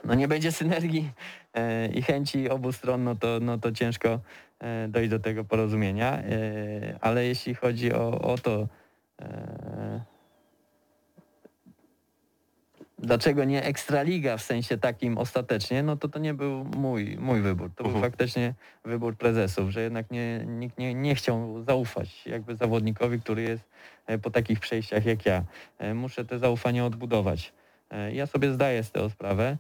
no nie będzie synergii e, i chęci obu stron, no to, no to ciężko e, dojść do tego porozumienia. E, ale jeśli chodzi o, o to, e, dlaczego nie Ekstraliga w sensie takim ostatecznie, no to to nie był mój, mój wybór. To był Mhm. faktycznie wybór prezesów, że jednak nie, nikt nie, nie chciał zaufać jakby zawodnikowi, który jest e, po takich przejściach jak ja. E, Muszę te zaufanie odbudować. E, Ja sobie zdaję z tego sprawę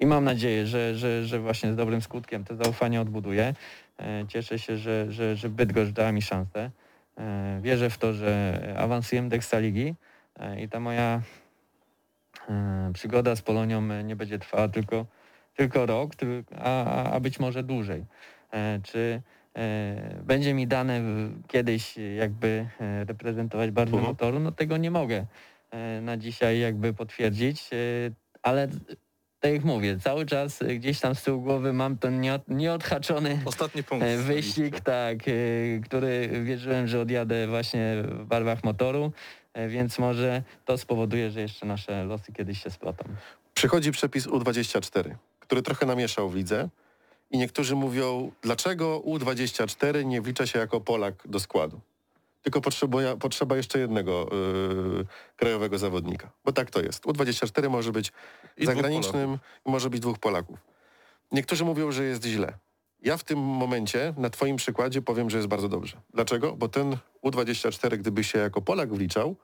i mam nadzieję, że, że, że właśnie z dobrym skutkiem to zaufanie odbuduję. Cieszę się, że, że, że Bydgoszcz dała mi szansę. Wierzę w to, że awansujemy do Ekstraligi i ta moja e, przygoda z Polonią e, nie będzie trwała tylko, tylko rok, a, a- być może dłużej. E, Czy e, będzie mi dane kiedyś e, jakby e, reprezentować barwę Mhm. motoru, no tego nie mogę e, na dzisiaj jakby potwierdzić, e, ale tak jak mówię, cały czas e, gdzieś tam z tyłu głowy mam ten nieod, nieodhaczony Ostatni punkt. E, Wyścig, tak, e, który wierzyłem, że odjadę właśnie w barwach motoru, e, więc może to spowoduje, że jeszcze nasze losy kiedyś się splotą. Przychodzi przepis U24, który trochę namieszał w lidze i niektórzy mówią, dlaczego U24 nie wlicza się jako Polak do składu? Tylko potrzebuje, potrzeba jeszcze jednego yy, krajowego zawodnika. Bo tak to jest. U24 może być I zagranicznym i może być dwóch Polaków. Niektórzy mówią, że jest źle. Ja w tym momencie, na twoim przykładzie, powiem, że jest bardzo dobrze. Dlaczego? Bo ten U24, gdyby się jako Polak wliczał,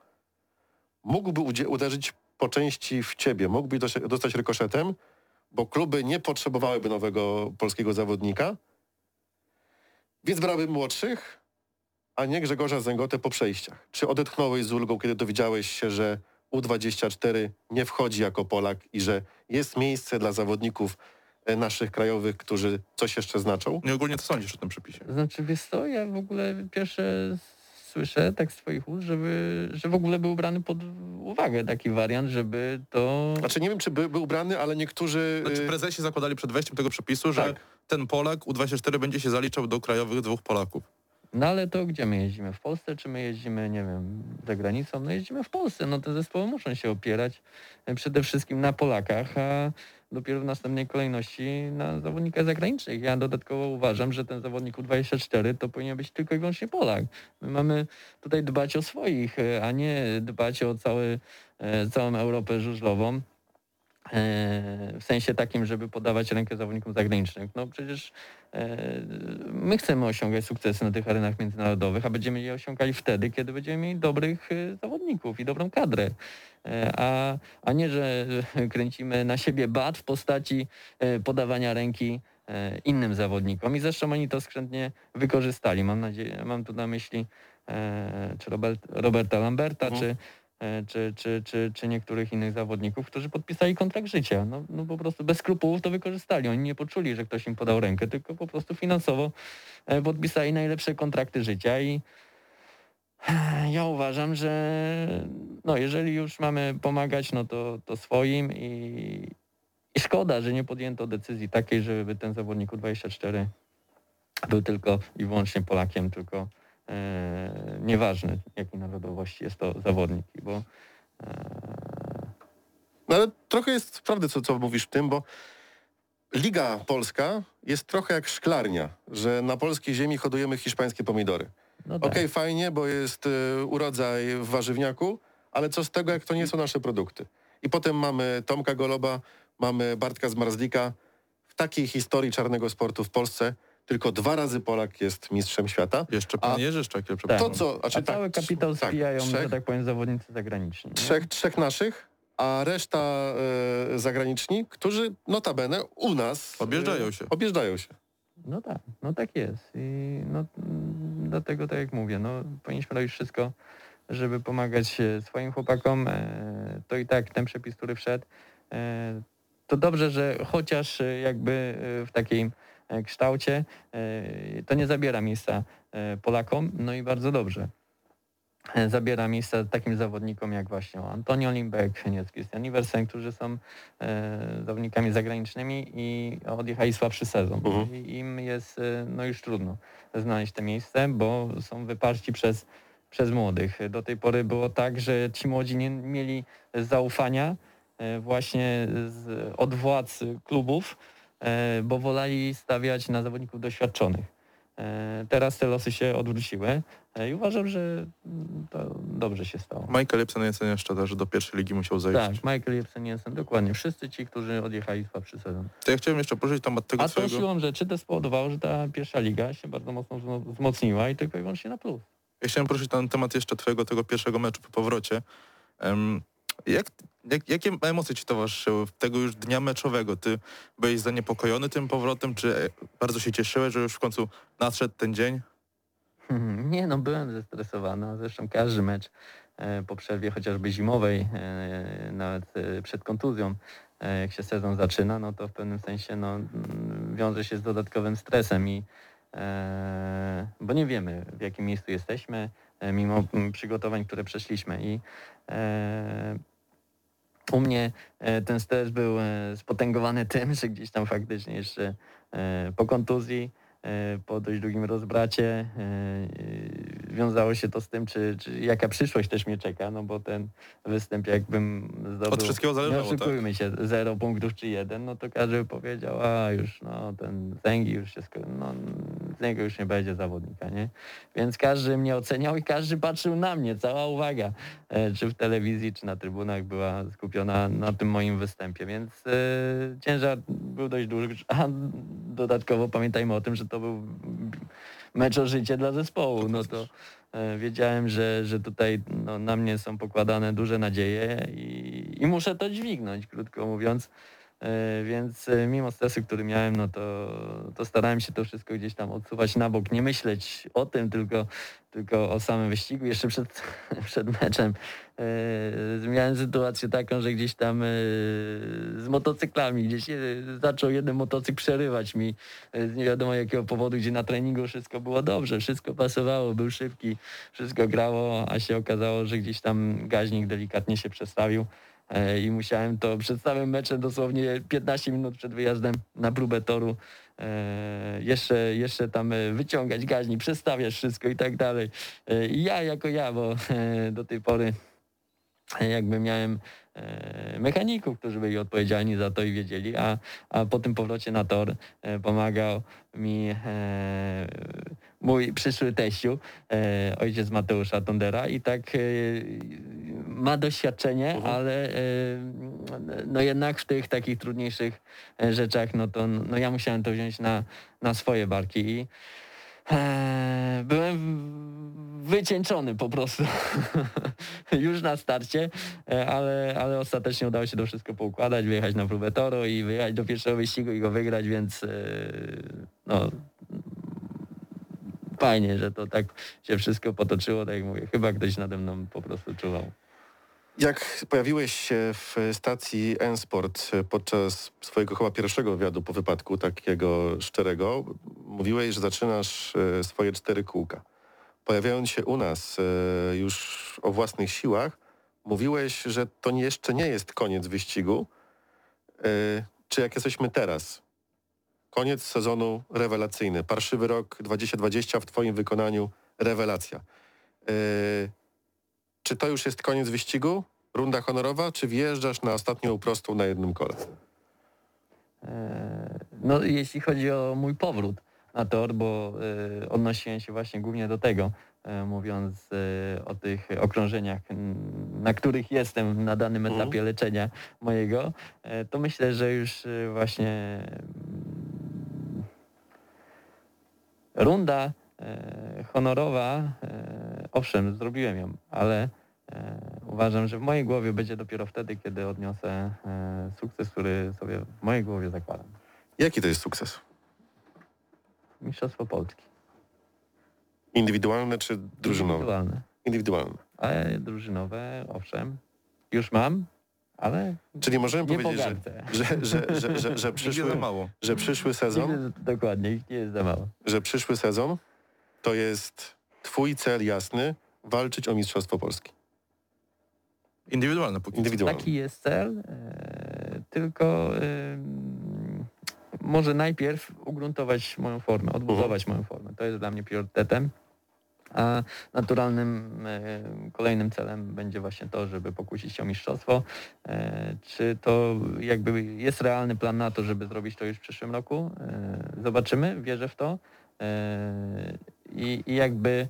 mógłby uderzyć po części w ciebie, mógłby dos- dostać rykoszetem, bo kluby nie potrzebowałyby nowego polskiego zawodnika, więc brały młodszych, a nie Grzegorza Zęgotę po przejściach. Czy odetchnąłeś z ulgą, kiedy dowiedziałeś się, że U24 nie wchodzi jako Polak i że jest miejsce dla zawodników e, naszych krajowych, którzy coś jeszcze znaczą? Nie ogólnie to sądzisz o tym przepisie. Znaczy, wiesz co, ja w ogóle pierwsze słyszę tak z twoich ust, żeby, że w ogóle był brany pod uwagę taki wariant, żeby to... Znaczy nie wiem, czy by, był ubrany, ale niektórzy... Znaczy y, prezesi zakładali przed wejściem tego przepisu, że Tak. ten Polak U24 będzie się zaliczał do krajowych dwóch Polaków. No ale to gdzie my jeździmy? W Polsce, czy my jeździmy, nie wiem, za granicą? No jeździmy w Polsce, no te zespoły muszą się opierać e, przede wszystkim na Polakach, a dopiero w następnej kolejności na zawodnikach zagranicznych. Ja dodatkowo uważam, że ten zawodnik U24 to powinien być tylko i wyłącznie Polak. My mamy tutaj dbać o swoich, e, a nie dbać o cały, e, całą Europę żużlową. W sensie takim, żeby podawać rękę zawodnikom zagranicznym. No przecież my chcemy osiągać sukcesy na tych arenach międzynarodowych, a będziemy je osiągali wtedy, kiedy będziemy mieli dobrych e, zawodników i dobrą kadrę. E, A, a nie, że kręcimy na siebie bat w postaci e, podawania ręki e, innym zawodnikom. I zresztą oni to skrzętnie wykorzystali. Mam nadzieję, mam tu na myśli e, czy Robert, Roberta Lamberta, Mhm. czy e, czy, czy, czy, czy niektórych innych zawodników, którzy podpisali kontrakt życia. No, no po prostu bez skrupułów to wykorzystali. Oni nie poczuli, że ktoś im podał rękę, tylko po prostu finansowo e, podpisali najlepsze kontrakty życia i e, ja uważam, że no jeżeli już mamy pomagać, no to, to swoim i, i szkoda, że nie podjęto decyzji takiej, żeby ten zawodnik U24 był tylko i wyłącznie Polakiem, tylko e, nieważne jakiej narodowości jest to zawodnik, bo e, No ale trochę jest prawdy, co, co mówisz w tym, bo Liga Polska jest trochę jak szklarnia, że na polskiej ziemi hodujemy hiszpańskie pomidory. no tak. Okej, fajnie, bo jest y, urodzaj w warzywniaku, ale co z tego, jak to nie są nasze produkty? I potem mamy Tomka Goloba, mamy Bartka Zmarzlika. W takiej historii czarnego sportu w Polsce tylko dwa razy Polak jest mistrzem świata. Jeszcze pan A- Jerzy Szczakiel, Tak. przepraszam. To co, znaczy A cały tak, kapitał tak, spijają, trzech, że tak powiem, zawodnicy zagraniczni. trzech, trzech naszych, a reszta e, zagraniczni, którzy notabene u nas... e, Objeżdżają się. Objeżdżają się. No tak, no tak jest. I no, mm, dlatego tak jak mówię, no powinniśmy robić wszystko, żeby pomagać e, swoim chłopakom. E, To i tak ten przepis, który wszedł, e, to dobrze, że chociaż jakby w takim e, kształcie e, to nie zabiera miejsca e, Polakom, no i bardzo dobrze. E, Zabiera miejsca takim zawodnikom jak właśnie Antonio Limbek, nie Christian Iversen, którzy są e, zawodnikami zagranicznymi i odjechali słabszy sezon. Mhm. I im jest e, no już trudno znaleźć te miejsce, bo są wyparci przez, przez młodych. Do tej pory było tak, że ci młodzi nie mieli zaufania e, właśnie z, od władz klubów, e, bo wolali stawiać na zawodników doświadczonych. E, Teraz te losy się odwróciły e, i uważam, że mm, to dobrze się stało. Michael Jepsen jest jeszcze że do pierwszej ligi musiał zajść. Tak, Michael Jepsen Jensen, dokładnie. Wszyscy ci, którzy odjechali słabszy sezon. To ja chciałem jeszcze poruszyć temat tego A to twojego... siłą rzeczy to spowodowało, że ta pierwsza liga się bardzo mocno wzmo- wzmocniła i tylko i wyłącznie na plus. Ja chciałem poruszyć ten temat jeszcze twojego tego pierwszego meczu po powrocie. Jak, jak, jakie emocje ci towarzyszyły tego już dnia meczowego? Ty byłeś zaniepokojony tym powrotem, czy bardzo się cieszyłeś, że już w końcu nadszedł ten dzień? (laughs) Nie no, byłem zestresowany, a zresztą każdy mecz e, po przerwie chociażby zimowej, e, nawet e, przed kontuzją, jak się sezon zaczyna, no to w pewnym sensie no, wiąże się z dodatkowym stresem i bo nie wiemy w jakim miejscu jesteśmy, mimo przygotowań, które przeszliśmy i u mnie e, ten stres był e, spotęgowany (laughs) tym, że gdzieś tam faktycznie jeszcze e, po kontuzji e, po dość długim rozbracie. Wiązało się to z tym, czy, czy jaka przyszłość też mnie czeka, no bo ten występ jakbym zdobył... Od wszystkiego Nie zależało, tak? oszukujmy się, zero punktów czy jeden, no to każdy by powiedział, a już no ten Zęgi już się no z niego już nie będzie zawodnika, nie? Więc każdy mnie oceniał i każdy patrzył na mnie, cała uwaga, e, czy w telewizji, czy na trybunach była skupiona na tym moim występie, więc e, ciężar był dość duży, a dodatkowo pamiętajmy o tym, że to był mecz o życie dla zespołu, no to e, wiedziałem, że, że tutaj no, na mnie są pokładane duże nadzieje i, i muszę to dźwignąć, krótko mówiąc. E, Więc e, mimo stresu, który miałem, no to, to starałem się to wszystko gdzieś tam odsuwać na bok, nie myśleć o tym, tylko, tylko o samym wyścigu. Jeszcze przed, (laughs) przed meczem e, miałem sytuację taką, że gdzieś tam z motocyklami, gdzieś zaczął jeden motocykl przerywać mi z nie wiadomo jakiego powodu, gdzie na treningu wszystko było dobrze, wszystko pasowało, był szybki, wszystko grało, a się okazało, że gdzieś tam gaźnik delikatnie się przestawił i musiałem to przed samym meczem dosłownie 15 minut przed wyjazdem na próbę toru e, jeszcze, jeszcze tam e, wyciągać gaźnik, przestawiać wszystko i tak dalej. E, I ja jako ja, bo e, do tej pory e, jakby miałem e, mechaników, którzy byli odpowiedzialni za to i wiedzieli, a, a po tym powrocie na tor e, pomagał mi e, mój przyszły teściu, e, ojciec Mateusza Tondera i tak e, ma doświadczenie, Mhm. ale e, no jednak w tych takich trudniejszych e, rzeczach, no to no ja musiałem to wziąć na, na swoje barki i e, byłem w- wycieńczony po prostu (laughs) już na starcie, e, ale, ale ostatecznie udało się to wszystko poukładać, wyjechać na próbę toru i wyjechać do pierwszego wyścigu i go wygrać, więc e, no fajnie, że to tak się wszystko potoczyło, tak jak mówię, chyba ktoś nade mną po prostu czuwał. Jak pojawiłeś się w stacji N-Sport podczas swojego chyba pierwszego wywiadu po wypadku, takiego szczerego, mówiłeś, że zaczynasz e, swoje cztery kółka. Pojawiając się u nas e, już o własnych siłach, mówiłeś, że to jeszcze nie jest koniec wyścigu. E, Czy jak jesteśmy teraz? Koniec sezonu rewelacyjny. Parszywy rok 2020 w Twoim wykonaniu rewelacja. Czy to już jest koniec wyścigu? Runda honorowa? Czy wjeżdżasz na ostatnią prostą na jednym kole? E, No jeśli chodzi o mój powrót na tor, bo e, odnosiłem się właśnie głównie do tego, e, mówiąc o tych okrążeniach, na których jestem na danym Mhm. etapie leczenia mojego, to myślę, że już właśnie mm, runda honorowa, e, owszem, zrobiłem ją, ale e, uważam, że w mojej głowie będzie dopiero wtedy, kiedy odniosę e, sukces, który sobie w mojej głowie zakładam. Jaki to jest sukces? Mistrzostwo Polski. Indywidualne czy drużynowe? Indywidualne. Indywidualne. Ale drużynowe, owszem, już mam, ale Czyli możemy powiedzieć, że, że, że, że, że, że, (laughs) Nigdy przyszły, że przyszły sezon, dokładnie, ich nie jest za mało. że przyszły sezon to jest twój cel jasny walczyć o Mistrzostwo Polski. Indywidualne póki co. Indywidualnie. Taki jest cel, e, tylko może najpierw ugruntować moją formę, odbudować moją formę. To jest dla mnie priorytetem. A naturalnym e, kolejnym celem będzie właśnie to, żeby pokusić się o mistrzostwo. E, Czy to jakby jest realny plan na to, żeby zrobić to już w przyszłym roku? E, Zobaczymy, wierzę w to. I, i jakby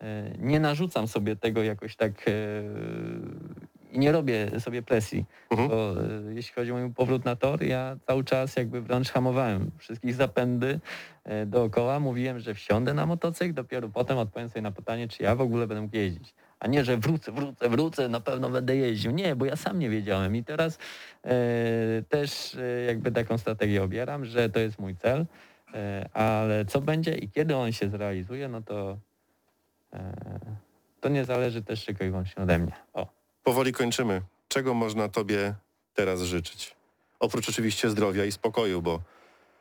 e, nie narzucam sobie tego jakoś tak e, i nie robię sobie presji, Mhm. bo e, jeśli chodzi o mój powrót na tor, ja cały czas jakby wręcz hamowałem wszystkich zapędy dookoła. Mówiłem, że wsiądę na motocykl, dopiero potem odpowiem sobie na pytanie, czy ja w ogóle będę mógł jeździć. A nie, że wrócę, wrócę, wrócę, na pewno będę jeździł. Nie, bo ja sam nie wiedziałem i teraz e, też e, jakby taką strategię obieram, że to jest mój cel, ale co będzie i kiedy on się zrealizuje, no to e, to nie zależy też tylko i wyłącznie ode mnie. O. Powoli kończymy. Czego można tobie teraz życzyć? Oprócz oczywiście zdrowia i spokoju, bo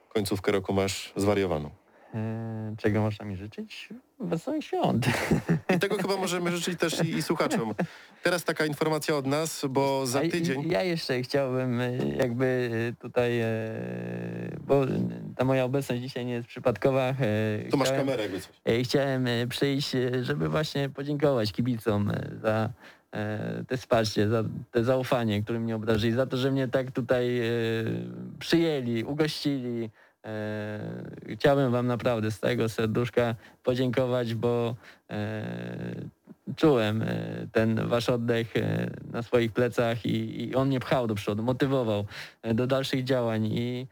końcówkę roku masz zwariowaną. E, Czego można mi życzyć? Wesołych świąt. I tego chyba możemy życzyć też i, i słuchaczom. Teraz taka informacja od nas, bo za tydzień... Ja jeszcze chciałbym e, jakby e, tutaj, bo ta moja obecność dzisiaj nie jest przypadkowa. Tu masz kamerę jakby coś. Chciałem przyjść, żeby właśnie podziękować kibicom za te wsparcie, za te zaufanie, którym mnie obdarzyli, za to, że mnie tak tutaj przyjęli, ugościli. E, Chciałbym Wam naprawdę z tego serduszka podziękować, bo e, czułem e, ten Wasz oddech na swoich plecach i, i on mnie pchał do przodu, motywował do dalszych działań i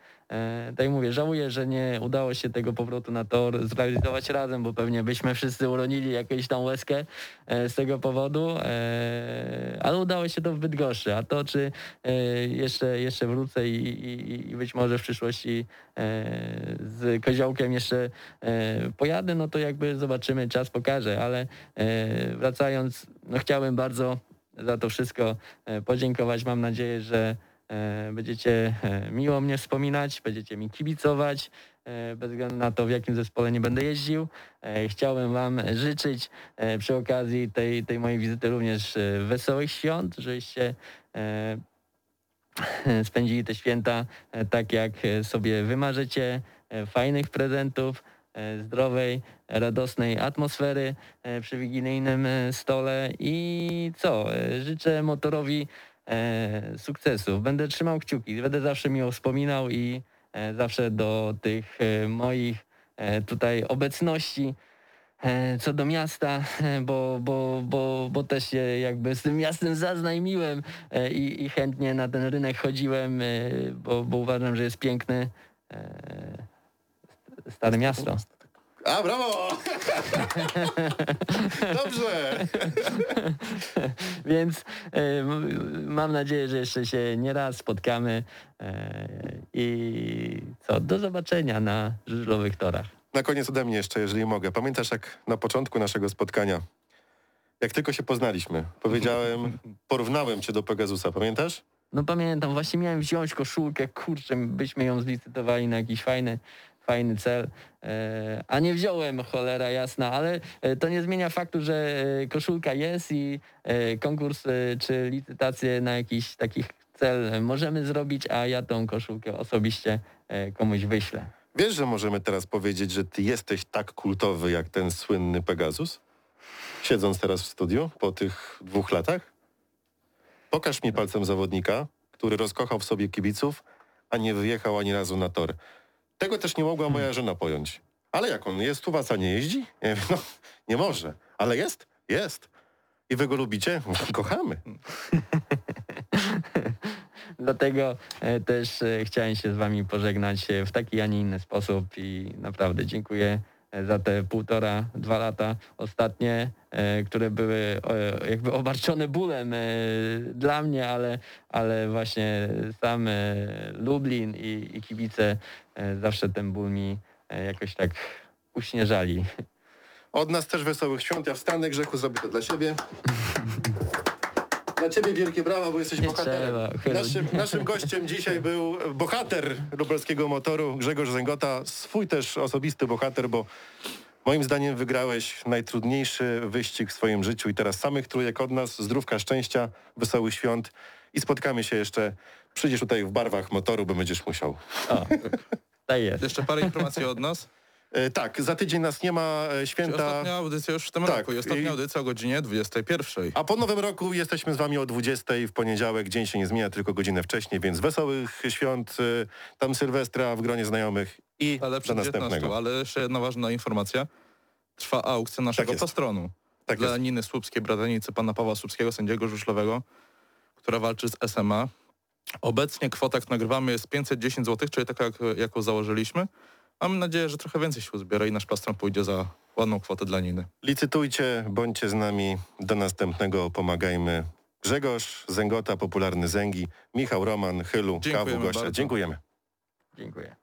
tak jak mówię, żałuję, że nie udało się tego powrotu na tor zrealizować razem, bo pewnie byśmy wszyscy uronili jakąś tam łezkę e, z tego powodu, e, ale udało się to w Bydgoszczy, a to czy e, jeszcze, jeszcze wrócę i, i, i być może w przyszłości e, z koziołkiem jeszcze e, pojadę, no to jakby zobaczymy, czas pokaże, ale e, wracając, no chciałbym bardzo za to wszystko e, podziękować. Mam nadzieję, że e, będziecie e, miło mnie wspominać, będziecie mi kibicować, e, bez względu na to, w jakim zespole nie będę jeździł. E, Chciałbym Wam życzyć e, przy okazji tej, tej mojej wizyty również e, wesołych świąt, żebyście e, (laughs) spędzili te święta e, tak, jak e, sobie wymarzycie, e, fajnych prezentów, e, zdrowej, radosnej atmosfery e, przy wigilijnym e, stole i co, e, życzę motorowi e, sukcesów. Będę trzymał kciuki, będę zawsze miło wspominał i e, zawsze do tych e, moich e, tutaj obecności e, co do miasta, e, bo, bo, bo, bo też się jakby z tym miastem zaznajmiłem e, i, i chętnie na ten rynek chodziłem, e, bo, bo uważam, że jest piękny. e, Stare miasto. A, brawo! (laughs) Dobrze! Więc m- mam nadzieję, że jeszcze się nie raz spotkamy e, i co, do zobaczenia na żużlowych torach. Na koniec ode mnie jeszcze, jeżeli mogę. Pamiętasz jak na początku naszego spotkania, jak tylko się poznaliśmy. Powiedziałem, (laughs) porównałem cię do Pegasusa, pamiętasz? No pamiętam, właśnie miałem wziąć koszulkę, kurczę, byśmy ją zlicytowali na jakiś fajny, fajny cel, e, a nie wziąłem, cholera jasna, ale e, to nie zmienia faktu, że e, koszulka jest i konkurs czy licytację na jakiś taki cel możemy zrobić, a ja tą koszulkę osobiście komuś wyślę. Wiesz, że możemy teraz powiedzieć, że ty jesteś tak kultowy jak ten słynny Pegasus? Siedząc teraz w studiu po tych dwóch latach? Pokaż mi palcem zawodnika, który rozkochał w sobie kibiców, a nie wyjechał ani razu na tor. Tego też nie mogła moja żona pojąć. Ale jak on jest u was, a nie jeździ? (laughs) Ja mówię, no, nie może. Ale jest? Jest. I wy go lubicie? (laughs) Kochamy. (laughs) Dlatego e, też e, chciałem się z wami pożegnać e, w taki, a nie inny sposób i naprawdę dziękuję za te półtora, dwa lata ostatnie, e, które były e, jakby obarczone bólem e, dla mnie, ale, ale właśnie sam Lublin i, i kibice zawsze ten ból mi jakoś tak uśnieżali. Od nas też wesołych świąt. Ja wstanę, Grzechu, zrobię to dla siebie. (laughs) Dla ciebie wielkie brawa, bo jesteś Nie bohaterem. trzeba, Naszym, naszym gościem dzisiaj był bohater lubelskiego motoru, Grzegorz Zęgota. Swój też osobisty bohater, bo moim zdaniem wygrałeś najtrudniejszy wyścig w swoim życiu i teraz samych trójek od nas, zdrówka, szczęścia, wesołych świąt i spotkamy się jeszcze. Przyjdziesz tutaj w barwach motoru, bo będziesz musiał. O, tak jest. Jeszcze parę informacji od nas. E, tak, za tydzień nas nie ma, e, Czyli święta. Ostatnia audycja już w tym Tak, roku i ostatnia audycja o godzinie 21. A po nowym roku jesteśmy z wami o 20 w poniedziałek. Dzień się nie zmienia, tylko godzinę wcześniej, więc wesołych świąt, y, tam Sylwestra w gronie znajomych i Ale do przed 19, następnego. ale jeszcze jedna ważna informacja. Trwa aukcja naszego jest. pastronu. Tak dla jest. Niny Słupskiej, bratanicy pana Pawła Słupskiego, sędziego żużlowego, która walczy z SMA. Obecnie kwota, jak nagrywamy, jest 510 zł, czyli taka, jak, jaką założyliśmy. Mam nadzieję, że trochę więcej się uzbiera i nasz pastron pójdzie za ładną kwotę dla Niny. Licytujcie, bądźcie z nami. Do następnego pomagajmy. Grzegorz Zęgota, popularny Zęgi, Michał Roman, Chylu, Dziękujemy Kawu, Gościa. bardzo. Dziękujemy. Dziękuję.